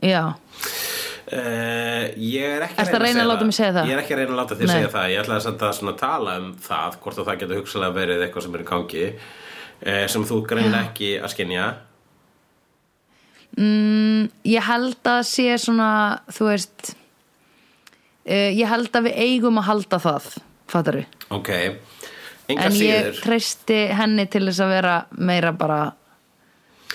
Speaker 1: Já,
Speaker 2: uh, Ég er ekki
Speaker 1: Ertu að reyna að láta mig segja það?
Speaker 2: Ég er ekki að reyna að láta þig segja það. Ég ætlaði að svona tala um það hvort að það getur hugsalega verið eitthvað sem er í gangi eh, sem þú greinlega ekki að skynja.
Speaker 1: Ég held að sé svona þú veist uh, ég held að við eigum að halda það fattaru
Speaker 2: Ok, enga
Speaker 1: en ég
Speaker 2: síður
Speaker 1: treysti henni til þess að vera meira bara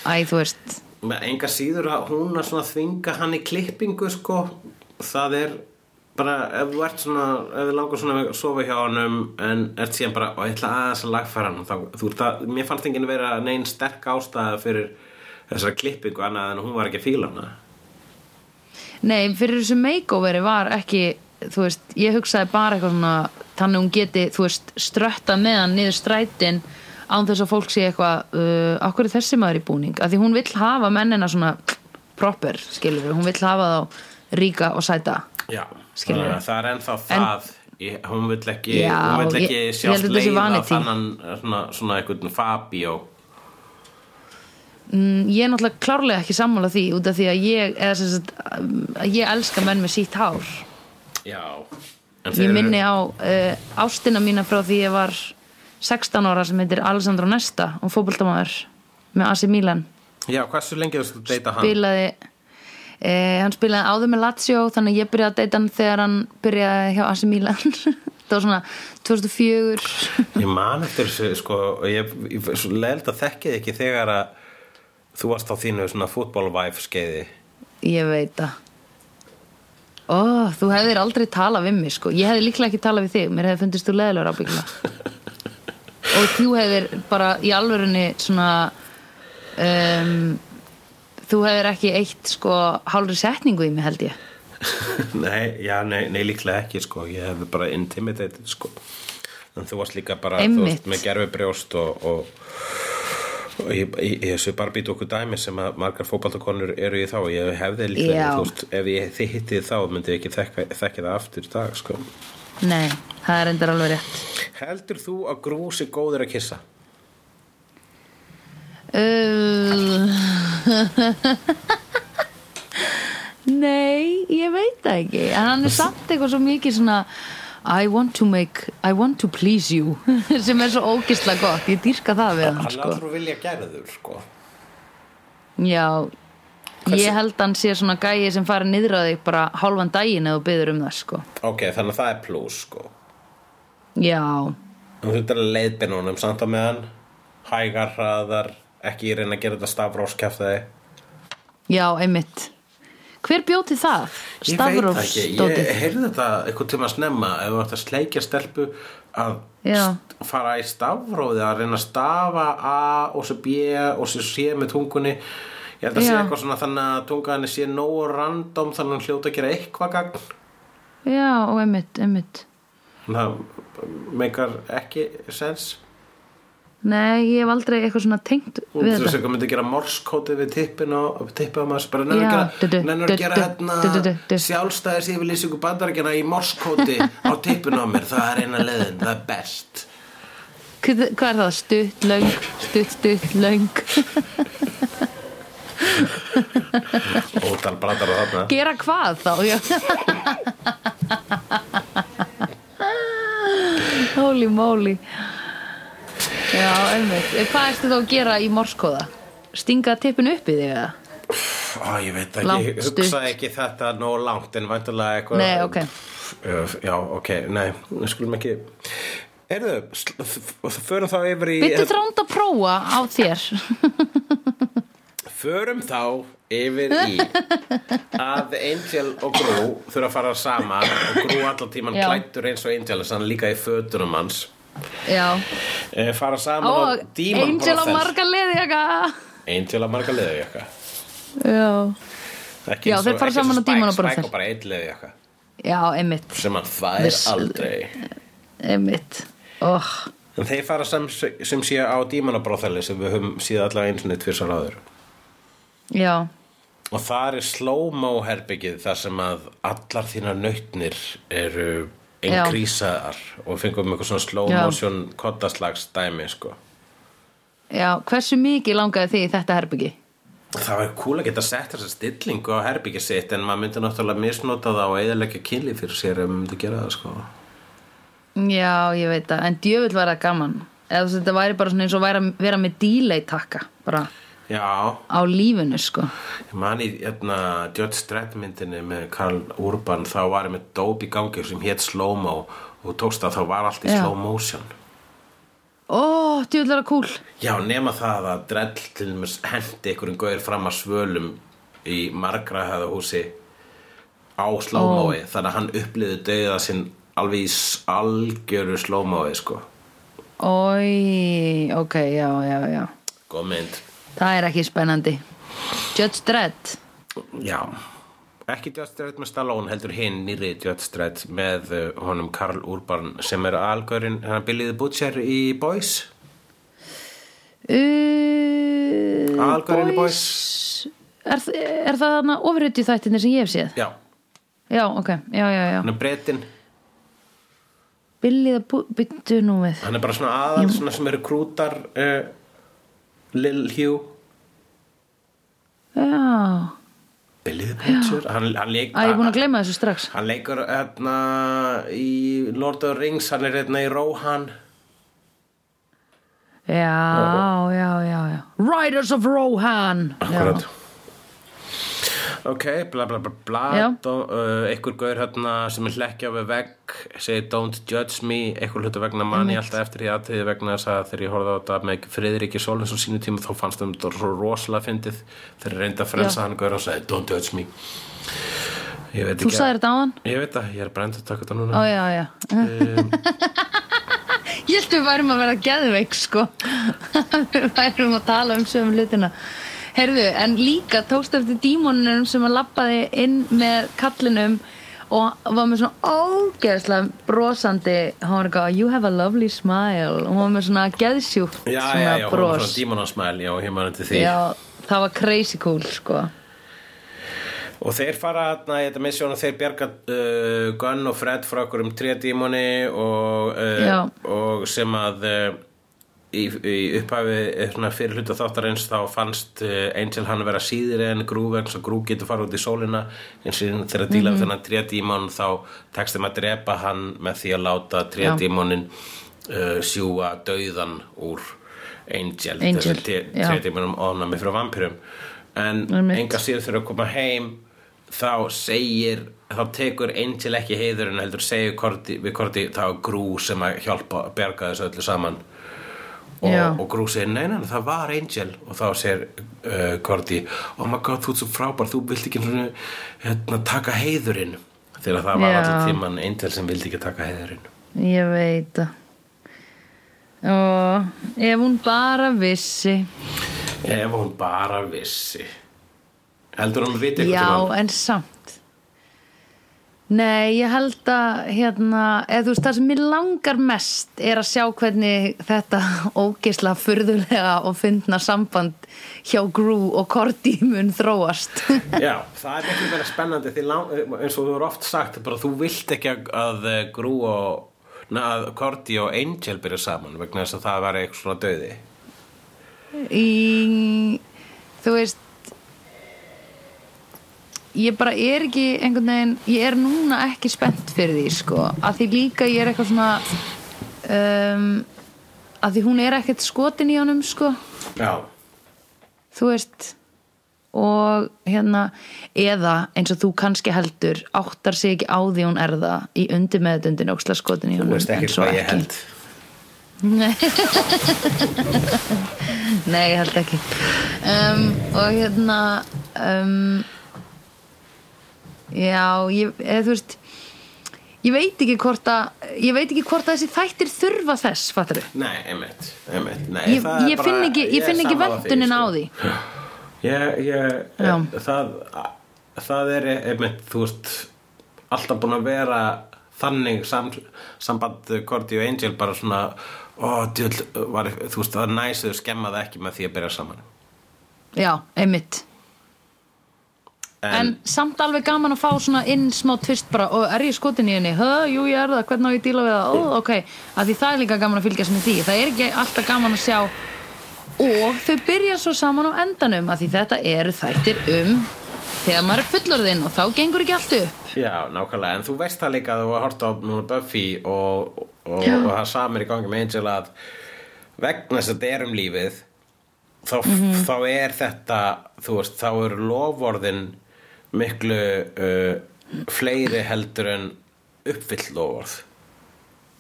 Speaker 1: æ þú veist.
Speaker 2: Enga síður að hún að svona þvinga hann í klippingu sko. Það er bara ef þú ert svona ef þið langar svona að sofa hjá honum en ert síðan bara og ég ætla aðeins að lagfæra hann þá, þú ert að, mér fannst enginn vera neinn sterk ástæða fyrir þessara klippingu annað en hún var ekki að fíla hana.
Speaker 1: Nei, fyrir þessu makeoveri var ekki, þú veist, ég hugsaði bara eitthvað svona, þannig hún geti, þú veist, strötta með hann niður strætin án þess að fólk sé eitthvað, uh, okkur er þessi maður í búning, af því hún vill hafa mennina svona proper, skilur hún vill hafa þá ríka og sæta.
Speaker 2: Já,
Speaker 1: Skilurðu?
Speaker 2: þannig að það er ennþá það ég, hún vill ekki,
Speaker 1: Já,
Speaker 2: hún vill ekki
Speaker 1: ég-
Speaker 2: sjást leiða þannan svona, svona einhvern Fabio
Speaker 1: Mm, ég er náttúrulega klárlega ekki sammála því út af því að ég, sagt, ég elska menn með sítt hár.
Speaker 2: Já en
Speaker 1: Ég minni á uh, ástina mína frá því ég var 16 ára sem heitir Alessandro Nesta og fótboltamaður með AC Milan.
Speaker 2: Já, hversu lengi þú að deyta hann?
Speaker 1: spilaði eh, hann spilaði áður með Lazio þannig að ég byrjaði að deyta hann þegar hann byrjaði hjá AC Milan það var svona 2004
Speaker 2: Ég man eftir þessu, sko, ég, ég svo leild að þekkið ekki þegar að þú varst á þínu svona fútbolvæf skeiði.
Speaker 1: ég veit það ó, þú hefðir aldrei talað við mig sko. ég hefði líklega ekki talað við þig mér hefði fundist þú leðilegur ábyggla og þú hefðir bara í alvörunni svona um, þú hefðir ekki eitt sko hálfri setningu í mig held ég
Speaker 2: nei, já, nei, nei, líklega ekki, sko, ég hef bara intimidated, sko. En þú varst líka bara, þú
Speaker 1: Einmitt.
Speaker 2: varst með gerfi brjóst og, og ég, ég, ég þessu bara býta okkur dæmi sem að margar fótballtakonur eru í þá. Og ég hefði þú veist, ef ég þið hittið þá myndi ég ekki þekka, þekki það aftur í dag, sko.
Speaker 1: nei, það er endar alveg rétt.
Speaker 2: Heldur þú að grúsi góður að kissa?
Speaker 1: Uh, Nei, ég veit ekki. En hann er samt eitthvað svo mikið svona I want to make, I want to please you sem er svo ógislega gott ég dýrka það við hann
Speaker 2: Hann
Speaker 1: sko.
Speaker 2: allur vilja gerður, sko.
Speaker 1: Já,
Speaker 2: Hversu-
Speaker 1: ég held hann sé svona gæi sem fari niður að þig bara hálfan daginn þú byður um það sko.
Speaker 2: Ok, þannig að það er plus, sko.
Speaker 1: Já,
Speaker 2: Þú þurftir að leiðbina honum samt á meðan hægar, hraðar, ekki reyna að gera þetta stafróskjaftaði.
Speaker 1: já, einmitt Hver bjóti það?
Speaker 2: Ég veit ekki, ég heyrði þetta eitthvað tíma snemma ef þú ætti að sleikja stelpu að fara í stafróði að reyna að stafa A og svo B og svo C með tungunni. Ég held að sé
Speaker 1: Já.
Speaker 2: eitthvað svona þannig að tungaðinni sé nógu random þannig að hún hljóta að gera eitthvað gagn.
Speaker 1: Já, og einmitt, einmitt.
Speaker 2: Það meikar ekki sens
Speaker 1: Nei, ég hef aldrei eitthvað svona tengt við
Speaker 2: þú veist
Speaker 1: þetta.
Speaker 2: eitthvað myndi gera morskóti við tippin og tippið á maður bara nennir
Speaker 1: Já,
Speaker 2: að gera, hérna sjálfstæðis yfirlýsingu bandarækjana í morskóti á tippin á mér, það er eina leiðin það er best.
Speaker 1: Hvað er það? Stutt, löng, stutt, stutt, löng.
Speaker 2: Ótal brandar á þarna.
Speaker 1: Gera hvað þá? Já. Holy moly Já, einmitt Hvað ertu þá að gera í morskóða? Stinga tippin upp í þig eða?
Speaker 2: Ó, ég veit ekki,
Speaker 1: Langt
Speaker 2: ég
Speaker 1: stutt.
Speaker 2: hugsaði ekki þetta nóg langt en væntulega eitthvað
Speaker 1: Nei, ok.
Speaker 2: Já, ok, nei, við skulum ekki Erðu, förum þá yfir í
Speaker 1: Byttu þránd að prófa á þér
Speaker 2: Förum þá yfir í að Angel og Grú þurfa að fara saman og Grú allan tíman
Speaker 1: Já.
Speaker 2: klættur eins og Angel hann líka í fötunum hans e, fara saman
Speaker 1: Og
Speaker 2: á Demon
Speaker 1: Angel á marga leðjaka
Speaker 2: Angel á marga leðjaka
Speaker 1: Já. Já,
Speaker 2: og-
Speaker 1: þeir fara
Speaker 2: og
Speaker 1: saman á.
Speaker 2: Spike og bara leðjaka
Speaker 1: Já, einmitt.
Speaker 2: Sem hann þær
Speaker 1: Viss-
Speaker 2: aldrei.
Speaker 1: Einmitt. Oh.
Speaker 2: En þeir fara sem, sem sé á dímanabróþæli sem við höfum síðan allavega eins og neitt fyrir sár áður.
Speaker 1: Já.
Speaker 2: Og það er slow-mo herbyggið þar sem að allar þínar nautnir eru inkrísaðar og fengum eitthvað svona slow motion kottaslags dæmi sko.
Speaker 1: Já, hversu mikið langaði þig í þetta herbyggi?
Speaker 2: Það var cool að geta sett þessa stillingu á herbyggið sitt en maður myndi náttúrulega misnota það og eðalega kynli fyrir sér ef maður myndi gera það sko.
Speaker 1: Já, ég veit það, en djöfull var það gaman eða þetta væri bara svona eins og væri að vera með delay takka bara
Speaker 2: Já,
Speaker 1: á lífinu sko.
Speaker 2: Ég man í hérna, Judge Dredd myndinni með Karl Urban þá var ég með dóp í gangi sem hétt slow-mo og tókst að þá var allt í slow motion.
Speaker 1: Ó, djúðlega cool
Speaker 2: Já, nema það að Dredd til dæmis hendi einhverjum gauður fram að svölum í margra hefða húsi á slow-moi þannig að hann upplýði dauða sinn alveg í algjöru slow-moi sko.
Speaker 1: oi, ok, já, já, já.
Speaker 2: Góð mynd
Speaker 1: það er ekki spennandi. Judge Dredd.
Speaker 2: Já, ekki Judge Dredd með Stallone heldur hinn nýri Judge Dredd með uh, honum Karl Urban sem er algörinn, hann Billy the Butcher í Boys?
Speaker 1: Uh,
Speaker 2: Aðalgaurinn í
Speaker 1: er, er það þarna ofurhutti þættinni sem ég hef séð?
Speaker 2: Já,
Speaker 1: Já, ok, já, já, já.
Speaker 2: Hann er bretinn.
Speaker 1: Billy nú við.
Speaker 2: Hann er bara svona aðal svona sem eru krútar uh, Lil Hugh.
Speaker 1: Já,
Speaker 2: Billy the Butcher hann, hann, leik,
Speaker 1: að ég er búin að gleyma þessu strax.
Speaker 2: Hann leikur hérna í Lord of the Rings. Hann er hérna í Rohan.
Speaker 1: Já, já, já, já. Riders of Rohan.
Speaker 2: Akkurat Ok, bla bla bla bla uh, einhver gaur hérna sem er hlekkja við vegg segir don't judge me einhver hlutu vegna manni alltaf eftir því aðtöði vegna þess að þegar ég horfði á þetta með Friðriki Sólins á sínu tíma þá fannst þeim þetta svo rosalega fyndið. Þegar ég reyndi að frelsa
Speaker 1: Já.
Speaker 2: hann gaur og sagði don't judge me.
Speaker 1: Þú
Speaker 2: ekki
Speaker 1: sagðir þetta á hann?
Speaker 2: Ég veit það, ég er brennt að taka þetta
Speaker 1: Ó,
Speaker 2: núna.
Speaker 1: Já, já. Ég held við værum að vera geðveik sko. Við værum að tala um sögum hlutina Heyrðu, en líka tókst eftir dímonunum sem að lappaði inn með kallinum og var með svona ógeðslega brosandi. Hann var eitthvað, you have a lovely smile. Og hann var með svona geðsjúkt
Speaker 2: Já,
Speaker 1: svona
Speaker 2: já, já, hún var
Speaker 1: bros
Speaker 2: svona dímonasmæl Já, ég man til því.
Speaker 1: Já, það var crazy cool sko.
Speaker 2: Og þeir fara þarna í þetta missjón og þeir bjarga uh, Gunn og Fred frá okkur um tré dímoni og,
Speaker 1: Já.
Speaker 2: uh, og sem að uh, í, í upphafi eh, fyrir hluta þáttarins þá fannst uh, Angel hann vera síðir en Grú vegna svo Grú getur fara út í sólina eins og þegar að díla við þennan tré dímon þá tekst þeim að drepa hann með því að láta tré dímonin uh, sjúga dauðan úr Angel,
Speaker 1: Angel,
Speaker 2: þessi
Speaker 1: já.
Speaker 2: tré dímonum ofnami frá vampirum en enga síður þegar að koma heim þá segir þá tekur Angel ekki heiðurinn heldur segir Korti, við Korti þá Grú sem að hjálpa að bjarga þessu öllu saman. Og, og Grú segir nei, nei, það var Angel. Og þá segir uh, Korti oh my god, þú ert svo frábær, þú vilt ekki hérna, taka heiðurinn. Þegar það var
Speaker 1: Já.
Speaker 2: allir tíman Angel sem vildi ekki taka heiðurinn.
Speaker 1: Ég veit Og ef hún bara vissi.
Speaker 2: Ef hún bara vissi. Heldur hún viti
Speaker 1: Já,
Speaker 2: eitthvað
Speaker 1: en samt Nei, ég held að hérna, eða þú veist, það sem mér langar mest er að sjá hvernig þetta ógeisla furðulega og fyndna samband hjá Gru og Korti mun þróast.
Speaker 2: Já, það er miklu meira spennandi því eins og þú eru oft sagt bara þú vilt ekki að, eh, Grú og na, að Korti og Angel byrja saman vegna þess að það var eitthvað döði
Speaker 1: í þú veist ég bara er ekki einhvern veginn, ég er núna ekki spennt fyrir því sko, að því líka ég er eitthvað svona um, að því hún er ekkert skotin í honum sko,
Speaker 2: Já,
Speaker 1: þú veist og hérna eða eins og þú kannski heldur áttar sig ekki á því hún er það í undir meðdundin óksla skotin í
Speaker 2: þú
Speaker 1: honum
Speaker 2: veist
Speaker 1: en
Speaker 2: ekki
Speaker 1: svo
Speaker 2: hvað ég held.
Speaker 1: Nei Nei, ég held ekki. Um, Og hérna um, Já, ég, eða, þú veist Ég veit ekki hvort að Ég veit ekki hvort að þessi þættir þurfa þess Fattar
Speaker 2: Nei, einmitt, einmitt Nei,
Speaker 1: Ég, ég
Speaker 2: bara-
Speaker 1: finn ekki, ekki ventunin á
Speaker 2: sko.
Speaker 1: því
Speaker 2: Ég, ég,
Speaker 1: Já.
Speaker 2: það, það er einmitt, þú veist, alltaf búin að vera þannig sam, samband Korti og Angel bara svona, ó, djöld, var, þú veist, það er næs þau skemmaði ekki með því að byrja saman.
Speaker 1: Já, einmitt En, samt alveg gaman að fá svona inn smá tvist bara, og er ég skotin í henni? Hö, jú, ég er það, hvernig á ég díla við það? Ó, ok, að því það er líka gaman að fylgjast með því. Það er ekki alltaf gaman að sjá. Og þau byrja svo saman á endanum að því þetta eru þættir um þegar maður er fullorðinn og þá gengur ekki allt upp.
Speaker 2: Já, nákvæmlega, en þú veist það líka að þú var hort á núna Buffy og, og, og það samir í gangi með Angel að vegna þess að þetta er um lífið þá,
Speaker 1: Mhm.
Speaker 2: þá er þetta þú veist, þá eru lofvorðin miklu uh, fleiri heldur en uppfyll lofvorð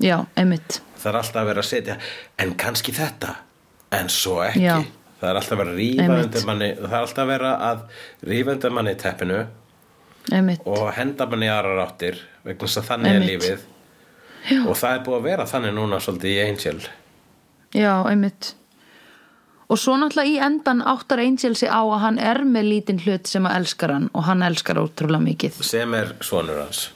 Speaker 1: já, einmitt.
Speaker 2: Það er alltaf að vera að setja en kannski þetta, en svo ekki.
Speaker 1: Já.
Speaker 2: það er alltaf að vera að rífa undir manni það er alltaf að vera að rífa undir manni í teppinu
Speaker 1: einmitt,
Speaker 2: og henda manni í aðrar áttir vegna þess að þannig er
Speaker 1: Einmitt.
Speaker 2: lífið. Já. og það er búið að vera þannig núna svolítið í Angel.
Speaker 1: Já, einmitt og svo náttúrulega í endan áttar Angel sig á að hann er með lítinn hlut sem að elskar hann og hann elskar ótrúlega mikið.
Speaker 2: Sem er sonur hans.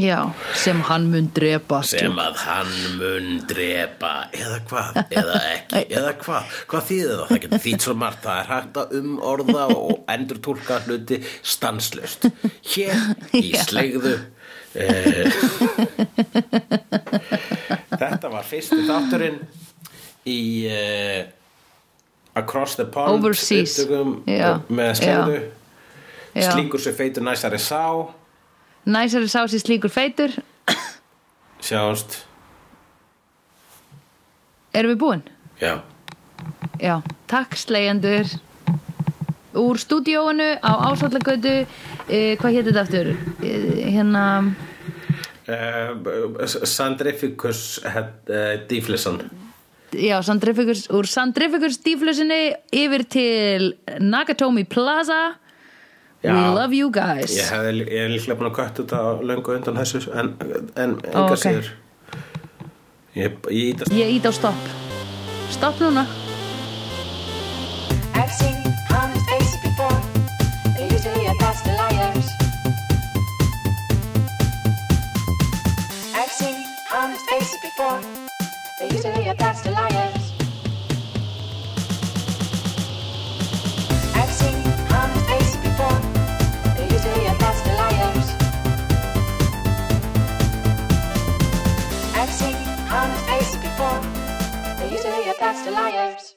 Speaker 1: Já, sem hann mun drepa
Speaker 2: sem að hann mun drepa. Eða hvað, eða ekki? Eða hvað, hvað þýðir það, það getur þýtt svo margt. Það er hægt að umorða og endur túlka hluti stanslust hér í slegðu eh, þetta var fyrsti þátturinn í eh, Across the Pond
Speaker 1: Overseas. Já.
Speaker 2: með slegðu
Speaker 1: Já.
Speaker 2: slíkur sér feitur næsari sá
Speaker 1: næsari sá sér slíkur feitur
Speaker 2: sjáumst
Speaker 1: erum við búin?
Speaker 2: já
Speaker 1: já, takk slegjandur úr stúdíóinu á Ásvallagötu eh, hvað hétt þetta aftur? Eh, hérna
Speaker 2: Uh, Sandrificus Diflisson
Speaker 1: já, Sandrificus, úr Sandrificus stíflusinni yfir til Nakatomi Plaza. We
Speaker 2: Já.
Speaker 1: love you guys.
Speaker 2: Ég hef líklega búin að kvætta þetta löngu undan þessu en, en enga
Speaker 1: ok.
Speaker 2: síður Ég, Ég
Speaker 1: ít á stopp. Stopp núna
Speaker 3: to liars.